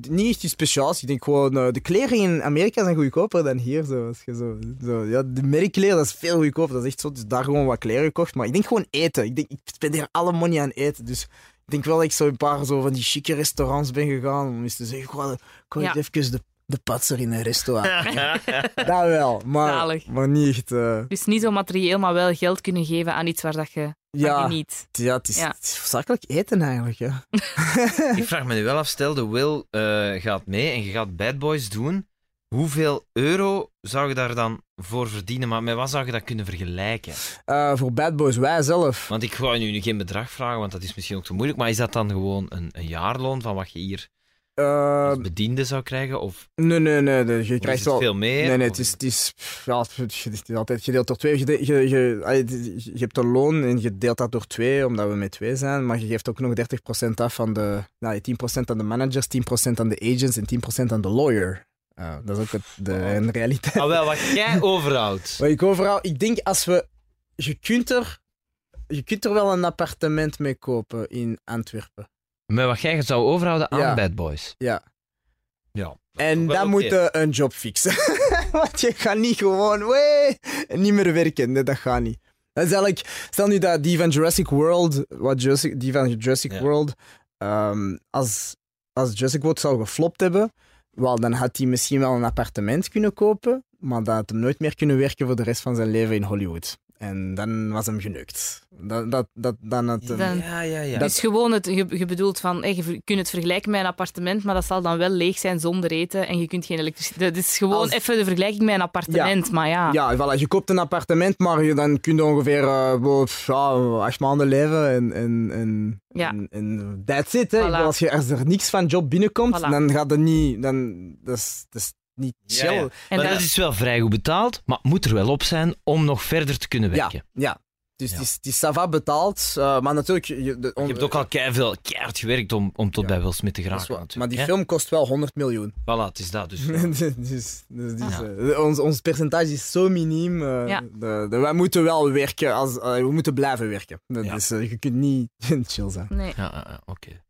niet echt iets speciaals. Ik denk gewoon, eh, de kleren in Amerika zijn goedkoper dan hier. Zo, als je zo, zo, ja, de merkkleren, dat is veel goedkoper. Dat is echt zo. Dus daar gewoon wat kleren gekocht. Maar ik denk gewoon eten. Ik, denk, ik spendeer alle money aan eten. Dus ik denk wel dat ik zo een paar zo van die chique restaurants ben gegaan. Om eens te zeggen, gewoon, ik wil Ja. even de, de patser in een restaurant. dat wel, maar, Zalig. maar niet echt... eh, Dus niet zo materieel, maar wel geld kunnen geven aan iets waar dat je ja, geniet. ja, het is, Ja. het is zakelijk eten eigenlijk. Ja. Ik vraag me nu wel af, stel de Will eh, gaat mee en je gaat Bad Boys doen. Hoeveel euro zou je daar dan voor verdienen? Maar met wat zou je dat kunnen vergelijken? Eh, voor Bad Boys, wij zelf. Want ik ga je nu geen bedrag vragen, want dat is misschien ook te moeilijk. Maar is dat dan gewoon een, een jaarloon van wat je hier Eh, als bediende zou krijgen? Of, nee, nee, nee. nee, Je krijgt veel meer? Nee, nee, het is, het is, ja, het is altijd gedeeld door twee. Je, je, je, je hebt een loon en je deelt dat door twee, omdat we met twee zijn. Maar je geeft ook nog 30% af van de... Nou, 10% aan de managers, 10% aan de agents en 10% aan de lawyer. Uh, dat is ook het, de een realiteit. Ah, wel, wat jij overhoudt. Wat ik overal... Ik denk als we... Je kunt er... Je kunt er wel een appartement mee kopen in Antwerpen. Met wat jij zou overhouden aan Ja. Bad Boys. Ja. Ja. En Wel dan oké. moet je een job fixen. Want je gaat niet gewoon wee, niet meer werken. Nee, dat gaat niet. Dat is eigenlijk, stel nu dat die van Jurassic World, wat Jurassic, die van Jurassic Ja. World, ehm, als, als Jurassic World zou geflopt hebben, wel, dan had hij misschien wel een appartement kunnen kopen, maar dat had hem nooit meer kunnen werken voor de rest van zijn leven in Hollywood. En dan was hem genukt. Dat, dat, dat, dan het, Dan- Ja, ja, ja. Dus gewoon, het, je, je bedoelt van, je kunt het vergelijken met een appartement, maar dat zal dan wel leeg zijn zonder eten en je kunt geen elektriciteit. Dat is gewoon Als- even de vergelijking met een appartement, maar ja. Ja, voilà, je koopt een appartement, maar je, dan kun je ongeveer eh, ja, acht maanden leven en, en, en, Ja. en, en that's it. Hè. Voilà. Als, je, als er niks van job binnenkomt, Voilà. dan gaat het niet... Dan, dat, is, dat is niet Ja, chill. ja. En maar dat- dat is wel vrij goed betaald, maar het moet er wel op zijn om nog verder te kunnen werken. ja. Dus Ja. het is, het is ça va betaald, eh, maar natuurlijk... Je, de- Je hebt ook al keiveel, keihard gewerkt om, om tot Ja. bij Will Smith te geraken. Maar die hè. film kost wel 100 miljoen. Voilà, het is dat dus. dus dus, dus die eh, ons, ons percentage is zo miniem. eh, Ja. de, de- wij moeten wel werken, als, we moeten blijven werken. Dat Ja. is, eh, je kunt niet chill zijn. Nee. Ja, oké.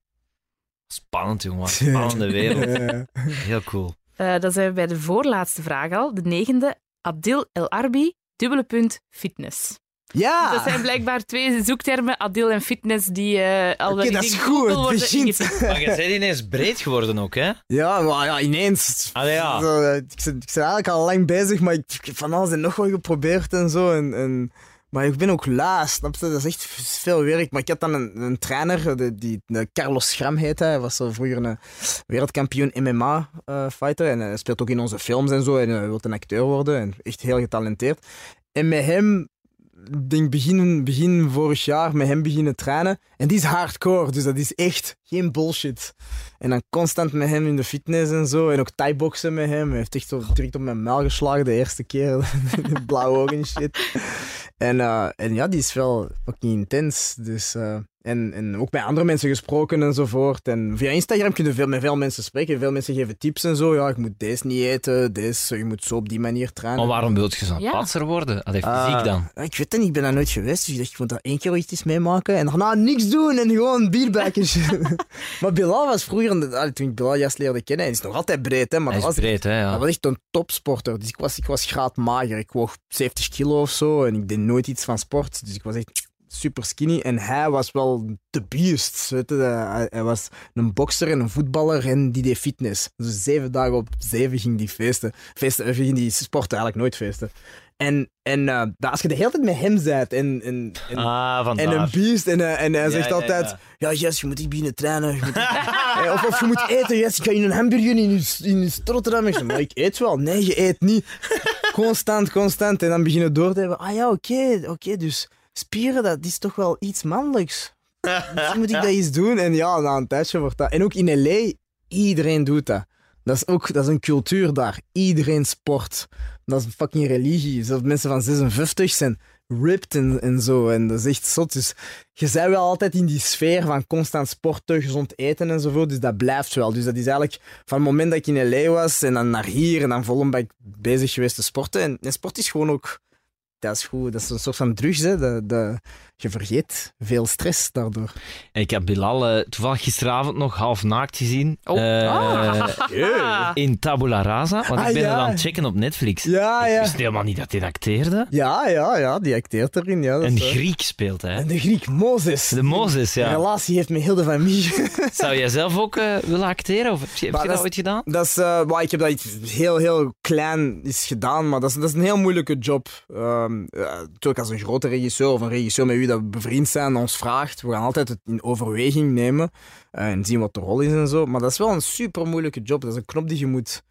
Spannend, jongen. Spannende wereld. Heel cool. Eh, dan zijn we bij de voorlaatste vraag al, de negende. Adil El Arbi, dubbele punt, fitness. ja! Dat zijn blijkbaar twee zoektermen, Adil en fitness, die eh al wel Oké, dat in is goed. Maar je bent ineens breed geworden ook, hè? Ja, maar ja, ineens. Allee, ja. Zo, eh, ik, ben, ik ben eigenlijk al lang bezig, maar ik, ik heb van alles en nog wat geprobeerd en zo. En, en, maar ik ben ook laat, snap je? Dat is echt veel werk. Maar ik had dan een, een trainer, die, Carlos Schram heet hij. Hij was zo vroeger een wereldkampioen MMA-fighter. en hij speelt ook in onze films en zo. En hij wil een acteur worden. En echt heel getalenteerd. En met hem, begin, begin vorig jaar, met hem beginnen trainen. En die is hardcore, dus dat is echt geen bullshit. En dan constant met hem in de fitness en zo. En ook thai-boksen met hem. Hij heeft echt direct op mijn muil geslagen de eerste keer. Blauwe ogen en shit. En, eh, en ja, die is wel fucking intens. Dus, eh, en, en ook met andere mensen gesproken enzovoort. En via Instagram kun je veel, met veel mensen spreken. Veel mensen geven tips en zo. Ja, ik moet deze niet eten. Deze, je moet zo op die manier trainen. Maar waarom wilt je zo'n Ja. patser worden? Allee, fysiek Ah, dan. Ik weet het niet, ik ben daar nooit geweest. Dus ik dacht, ik moet dat één keer ooit eens meemaken. En daarna niks doen en gewoon bierbuikjes. maar Bilal was vroeger, toen ik Bilal juist leerde kennen, hij is nog altijd breed, hè, maar Hij dat is was, breed, hè? hij Ja. was echt een topsporter. Dus ik was, ik was graadmager. Ik woog 70 kilo of zo en ik deed nooit iets van sport. Dus ik was echt super skinny. En hij was wel de beest. Weet je? Hij, hij was een bokser en een voetballer en die deed fitness. Dus zeven dagen op zeven ging die feesten. feesten eh, ging die sporten, eigenlijk nooit feesten. En, en eh, dat als je de hele tijd met hem bent en, en, en, Ah, en een beest en, eh, en hij Ja, zegt ja, altijd... ja. Jess, je moet echt beginnen trainen. Je moet Eh, of, of je moet eten, Jess. Ik ga je een hamburger in je, in je. Ik zeg, maar ik eet wel. Nee, je eet niet. Constant, constant. En dan beginnen door te hebben. Ah ja, oké, oké. dus spieren, dat is toch wel iets mannelijks. Misschien moet ik dat eens doen. En ja, na een tijdje wordt dat... En ook in L.A., iedereen doet dat. Dat is ook dat is een cultuur daar. Iedereen sport. Dat is een fucking religie. Zelfs mensen van 56 zijn ripped en, en zo. En dat is echt zot. Dus je bent wel altijd in die sfeer van constant sporten, gezond eten enzovoort. Dus dat blijft wel. Dus dat is eigenlijk van het moment dat ik in L.A. was en dan naar hier en dan volop ben ik bezig geweest te sporten. En, en sport is gewoon ook... Dat is goed. Dat is een soort van drugs. Hè. Dat, je vergeet veel stress daardoor. Ik heb Bilal eh, toevallig gisteravond nog half naakt gezien. Oh. Eh, Ah. In Tabula Rasa. Want Ah, ik ben ja. het aan het checken op Netflix. Ja, Ik ja. wist helemaal niet dat hij acteerde. Ja, ja, ja. Die acteert erin. Ja, Een is. Griek speelt hij. En de Griek, Mozes. De Mozes, Een ja. relatie heeft met heel de familie. Zou jij zelf ook eh, willen acteren? Of heb je, heb Maar je dat dat is- ooit gedaan? Dat is, eh, well, ik heb dat iets heel, heel klein is gedaan, maar dat is, dat is een heel moeilijke job. Ehm eh, natuurlijk als een grote regisseur of een regisseur met wie dat we bevriend zijn ons vraagt, we gaan altijd het in overweging nemen eh, en zien wat de rol is en zo. Maar dat is wel een super moeilijke job. Dat is een knop die je moet,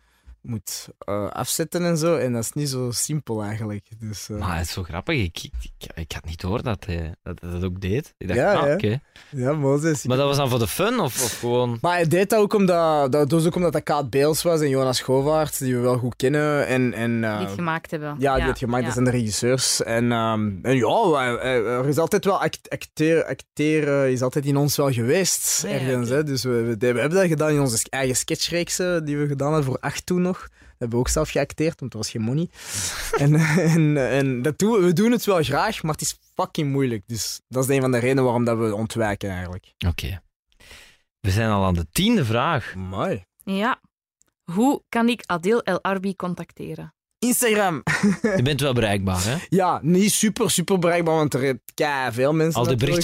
moet eh, afzetten en zo. En dat is niet zo simpel eigenlijk. Dus, eh, Maar het is zo grappig. Ik, ik, ik, ik had niet door dat hij dat, dat ook deed. Ik dacht, Ja, ah, ja. oké. ja, Mozes. Maar dat was dan voor de fun of, of gewoon... Maar hij deed dat ook omdat dat, dus ook omdat dat Kaat Beels was en Jonas Govaert, die we wel goed kennen. En, en, eh, Die het gemaakt hebben. Ja, die het gemaakt, ja. dat zijn de regisseurs. En, ehm, en ja, er is altijd wel act, acteer, acteren is altijd in ons wel geweest. Ja, ergens, hè. Dus we, we, we hebben dat gedaan in onze eigen sketchreeksen die we gedaan hebben voor acht toen nog. Dat hebben we ook zelf geacteerd, want er was geen money. en en, en dat doen, we- doen het wel graag, maar het is fucking moeilijk. Dus dat is een van de redenen waarom dat we ontwijken eigenlijk. Oké. We zijn al aan de tiende vraag. Mooi. Ja. Hoe kan ik Adil El Arbi contacteren? Instagram. Je bent wel bereikbaar, hè? Ja, niet super, super bereikbaar, want er zijn veel mensen Al de natuurlijk.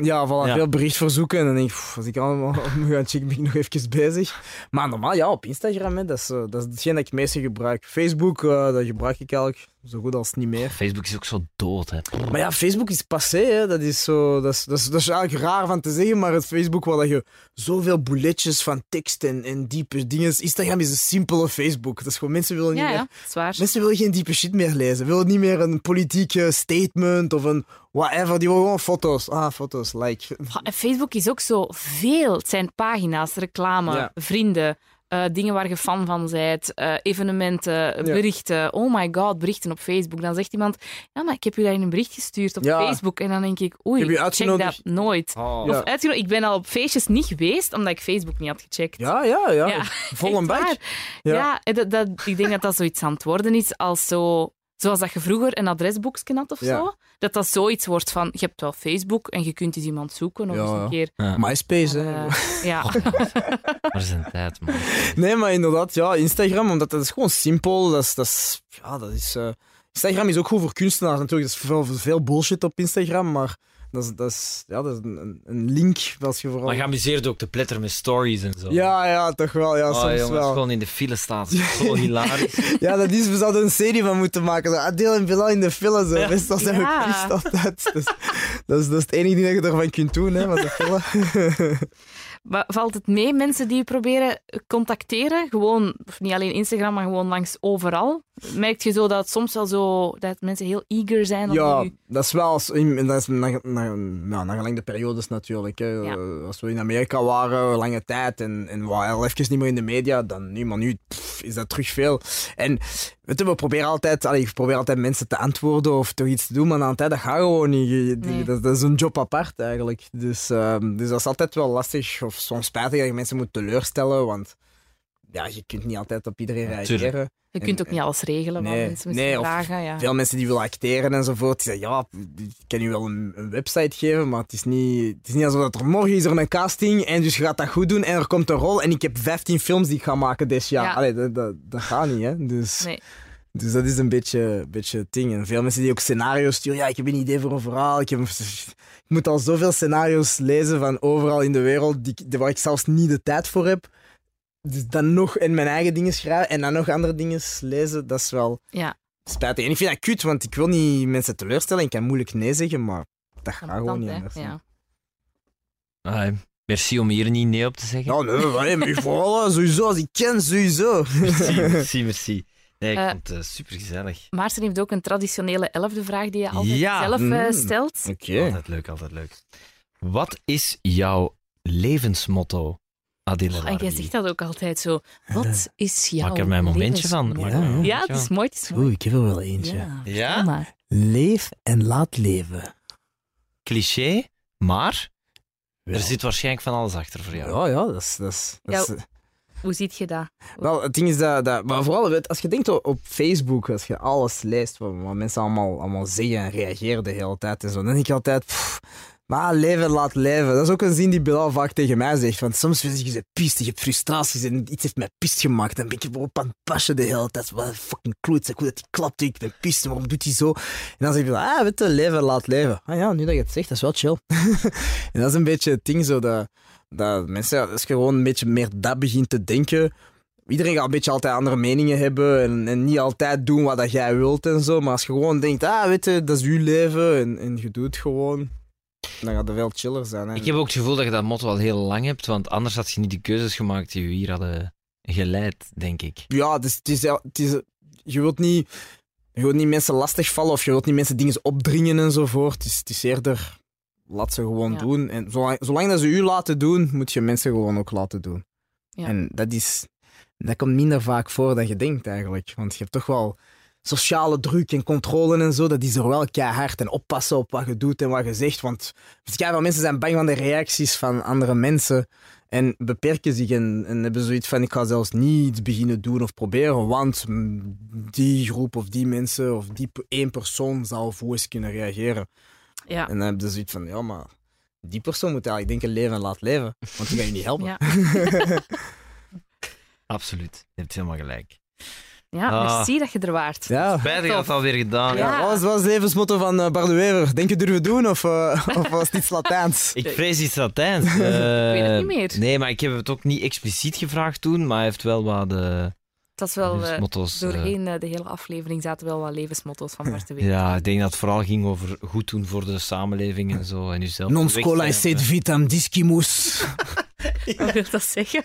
Ja, voilà, Ja. veel berichtverzoeken. En dan denk ik, pff, als ik allemaal moet gaan checken, ben ik nog even bezig. Maar normaal, ja, op Instagram, hè, dat, is, eh, dat is hetgeen dat ik het meeste gebruik. Facebook, eh, dat gebruik ik eigenlijk zo goed als niet meer. Facebook is ook zo dood, hè. Maar ja, Facebook is passé, hè. Dat is zo... Dat is, dat, is, dat is eigenlijk raar van te zeggen, maar het Facebook waar dat je zoveel bulletjes van tekst en, en diepe dingen... Instagram is een simpele Facebook. Dat is gewoon, mensen willen niet Ja, meer... ja. Mensen willen geen diepe shit meer lezen. Willen niet meer een politieke statement of een whatever. Die willen gewoon foto's. Ah, foto's, like. En Facebook is ook zo veel. Het zijn pagina's, reclame, Ja. vrienden, eh, dingen waar je fan van bent, eh, evenementen, berichten. Oh my god, berichten op Facebook. Dan zegt iemand, ja, maar ik heb u daar in een bericht gestuurd op Ja. Facebook. En dan denk ik, oei, Ik heb je check dat nooit. Oh. Of uitgenodigd. Ik ben al op feestjes niet geweest, omdat ik Facebook niet had gecheckt. Ja, ja, ja. Ja, Vol een bak. waar. Ja. Dat, dat, ik denk dat dat zoiets aan het worden is als zo... Zoals dat je vroeger een adresboekje had of Ja. zo. Dat dat zoiets wordt van, je hebt wel Facebook en je kunt eens iemand zoeken of Ja, eens een keer... Ja. MySpace, hè. eh, ja. Maar zijn tijd, man. Nee, maar inderdaad, ja, Instagram, omdat dat is gewoon simpel. Dat is, dat is, ja, dat is, eh, Instagram is ook goed voor kunstenaars natuurlijk. Er is veel, veel bullshit op Instagram, maar dat is, dat is, ja, dat is een, een link als je vooral... Maar je amuseert ook te pletter met stories en zo. Ja, ja, toch wel. Ja, Oh, soms jongens, wel. gewoon in de file staan. Zo hilarisch. Ja, dat is, we zouden een serie van moeten maken. Zo, Adeel en Bilal in de file. Zo. Ja. Meestal zijn Ja. we pist altijd. Dus, dat, is, dat is het enige ding dat je ervan kunt doen, hè, met de file. Maar valt het mee, mensen die je proberen contacteren? Gewoon, of niet alleen Instagram, maar gewoon langs overal? Merk je zo dat het soms wel zo, dat mensen heel eager zijn Ja, u- dat is wel dat is na, na, na gelang de periodes natuurlijk. Hè. Ja. Als we in Amerika waren, lange tijd, en, en we waren al even niet meer in de media, dan nu, maar nu pff, is dat terug veel. En weet je, we proberen altijd, allee, ik probeer altijd mensen te antwoorden of toch iets te doen, maar tijd, dat gaat gewoon niet. Je- die- Nee. dat, dat is een job apart eigenlijk. Dus, ehm, dus dat is altijd wel lastig, of soms spijtig dat je mensen moet teleurstellen, want ja, je kunt niet altijd op iedereen tuurlijk. reageren. Je kunt ook niet alles regelen wat Nee, mensen nee, vragen. Ja. Veel mensen die willen acteren enzovoort, die zeggen, ja, ik kan je wel een, een website geven, maar het is, niet, het is niet alsof dat er morgen is er een casting en dus je gaat dat goed doen en er komt een rol en ik heb 15 films die ik ga maken dit jaar. Ja. Allee, dat, dat, dat gaat niet, hè. Dus, Nee. dus dat is een beetje, beetje het ding. En veel mensen die ook scenario's sturen, ja, ik heb een idee voor een verhaal, ik, heb, ik moet al zoveel scenario's lezen van overal in de wereld die, waar ik zelfs niet de tijd voor heb. Dus dan nog in mijn eigen dingen schrijven en dan nog andere dingen lezen, dat is wel Ja, spijtig. En ik vind dat kut, want ik wil niet mensen teleurstellen. Ik kan moeilijk nee zeggen, maar dat gaat gewoon niet anders. Ja. Ah, merci om hier niet nee op te zeggen. Ja, nee, maar, maar vooral sowieso, als ik ken, sowieso. Merci, merci, merci. Nee, ik Eh, vond het super gezellig. Maarten heeft ook een traditionele elfde vraag die je altijd Ja. zelf eh, Mm. stelt. Oké. Altijd leuk, altijd leuk. Wat is jouw levensmotto, Adile Oh, en jij Larbi? zegt dat ook altijd zo. Wat is jouw Maak er mij een momentje van. Ja, het is mooi. Het is Oeh, mooi. ik heb er wel eentje. Ja, Ja? vertel maar. Leef en laat leven. Cliché, maar er zit waarschijnlijk van alles achter voor jou. Ja, ja, dat is... Dat is, dat is- Ja. Hoe ziet je dat? wel, het ding is dat... dat maar vooral, weet, als je denkt op- Facebook, als je alles leest, wat, wat mensen allemaal, allemaal zeggen en reageren de hele tijd en zo, dan denk je altijd... pff, maar leven en laat leven. Dat is ook een zin die Bilal vaak tegen mij zegt. Want soms zeg je, je pist, je hebt frustraties en iets heeft mij pist gemaakt. Dan ben ik erop aan het de hele tijd. Wat een fucking kloot, hoe dat die klapt. Ik ben pist, waarom doet hij zo? En dan zeg je, ah, weet leven en laat leven. Ah ja, nu dat je het zegt, dat is wel chill. en dat is een beetje het ding zo, dat, dat mensen, als je gewoon een beetje meer dat begint te denken... Iedereen gaat een beetje altijd andere meningen hebben en, en niet altijd doen wat dat jij wilt en zo. Maar als je gewoon denkt, ah, weet je, dat is uw leven en, en je doet het gewoon, dan gaat het veel chiller zijn. Hè? Ik heb ook het gevoel dat je dat motto al heel lang hebt, want anders had je niet de keuzes gemaakt die we hier hadden geleid, denk ik. Ja, het is, het is, het is, je wilt niet, je wilt niet mensen lastigvallen of je wilt niet mensen dingen opdringen enzovoort. Het is, het is eerder, laat ze gewoon Ja. doen. En zolang, zolang dat ze u laten doen, moet je mensen gewoon ook laten doen. Ja. En dat is, dat komt minder vaak voor dan je denkt eigenlijk. Want je hebt toch wel sociale druk en controle en zo. Dat is er wel keihard. En oppassen op wat je doet en wat je zegt. Want veel mensen zijn bang van de reacties van andere mensen. En beperken zich en, en hebben zoiets van: ik ga zelfs niet iets beginnen doen of proberen, want die groep of die mensen of die één persoon hoe eens kunnen reageren. Ja. En dan hebben ze zoiets van: ja, maar die persoon moet eigenlijk denken: leven en laat leven, want die gaat je niet helpen. Ja. Absoluut. Je hebt helemaal gelijk. Ja, Ah. merci dat je er waart. Ja. Spijtig dat het alweer gedaan. Ja. Ja, wat was, wat was het levensmotto van eh, Bart de Wever? Denk je durven doen of, eh, of was het iets Latijns? Ik vrees iets Latijns. weet het Eh, niet meer. Nee, maar ik heb het ook niet expliciet gevraagd toen, maar hij heeft wel wat de Dat is wel... eh, motto's. doorheen eh, de hele aflevering zaten wel wat levensmotto's van Bart de Wever. ja, ik denk dat het vooral ging over goed doen voor de samenleving en zo. En jezelf Non scola sed vitam discimus. Wat wil dat zeggen?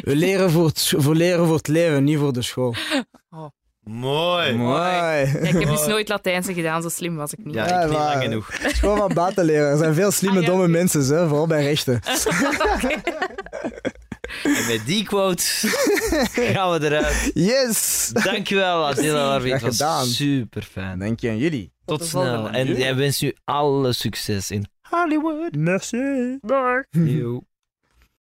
We leren voor het, voor leren voor het leven, niet voor de school. Mooi. Mooi. Ja, ik heb dus nooit Latijnse gedaan, zo slim was ik niet. Ja, Ja, ik niet lang genoeg. School van buiten leren. Er zijn veel slimme, Ah, ja, domme mensen, hè, vooral bij rechten. En met die quote gaan we eruit. Yes! Dankjewel, Adela Larvi. Het gedaan. was super fijn. Dank je aan jullie. Tot snel. En jij wens u alle succes in Hollywood. Merci. Dag. Yo.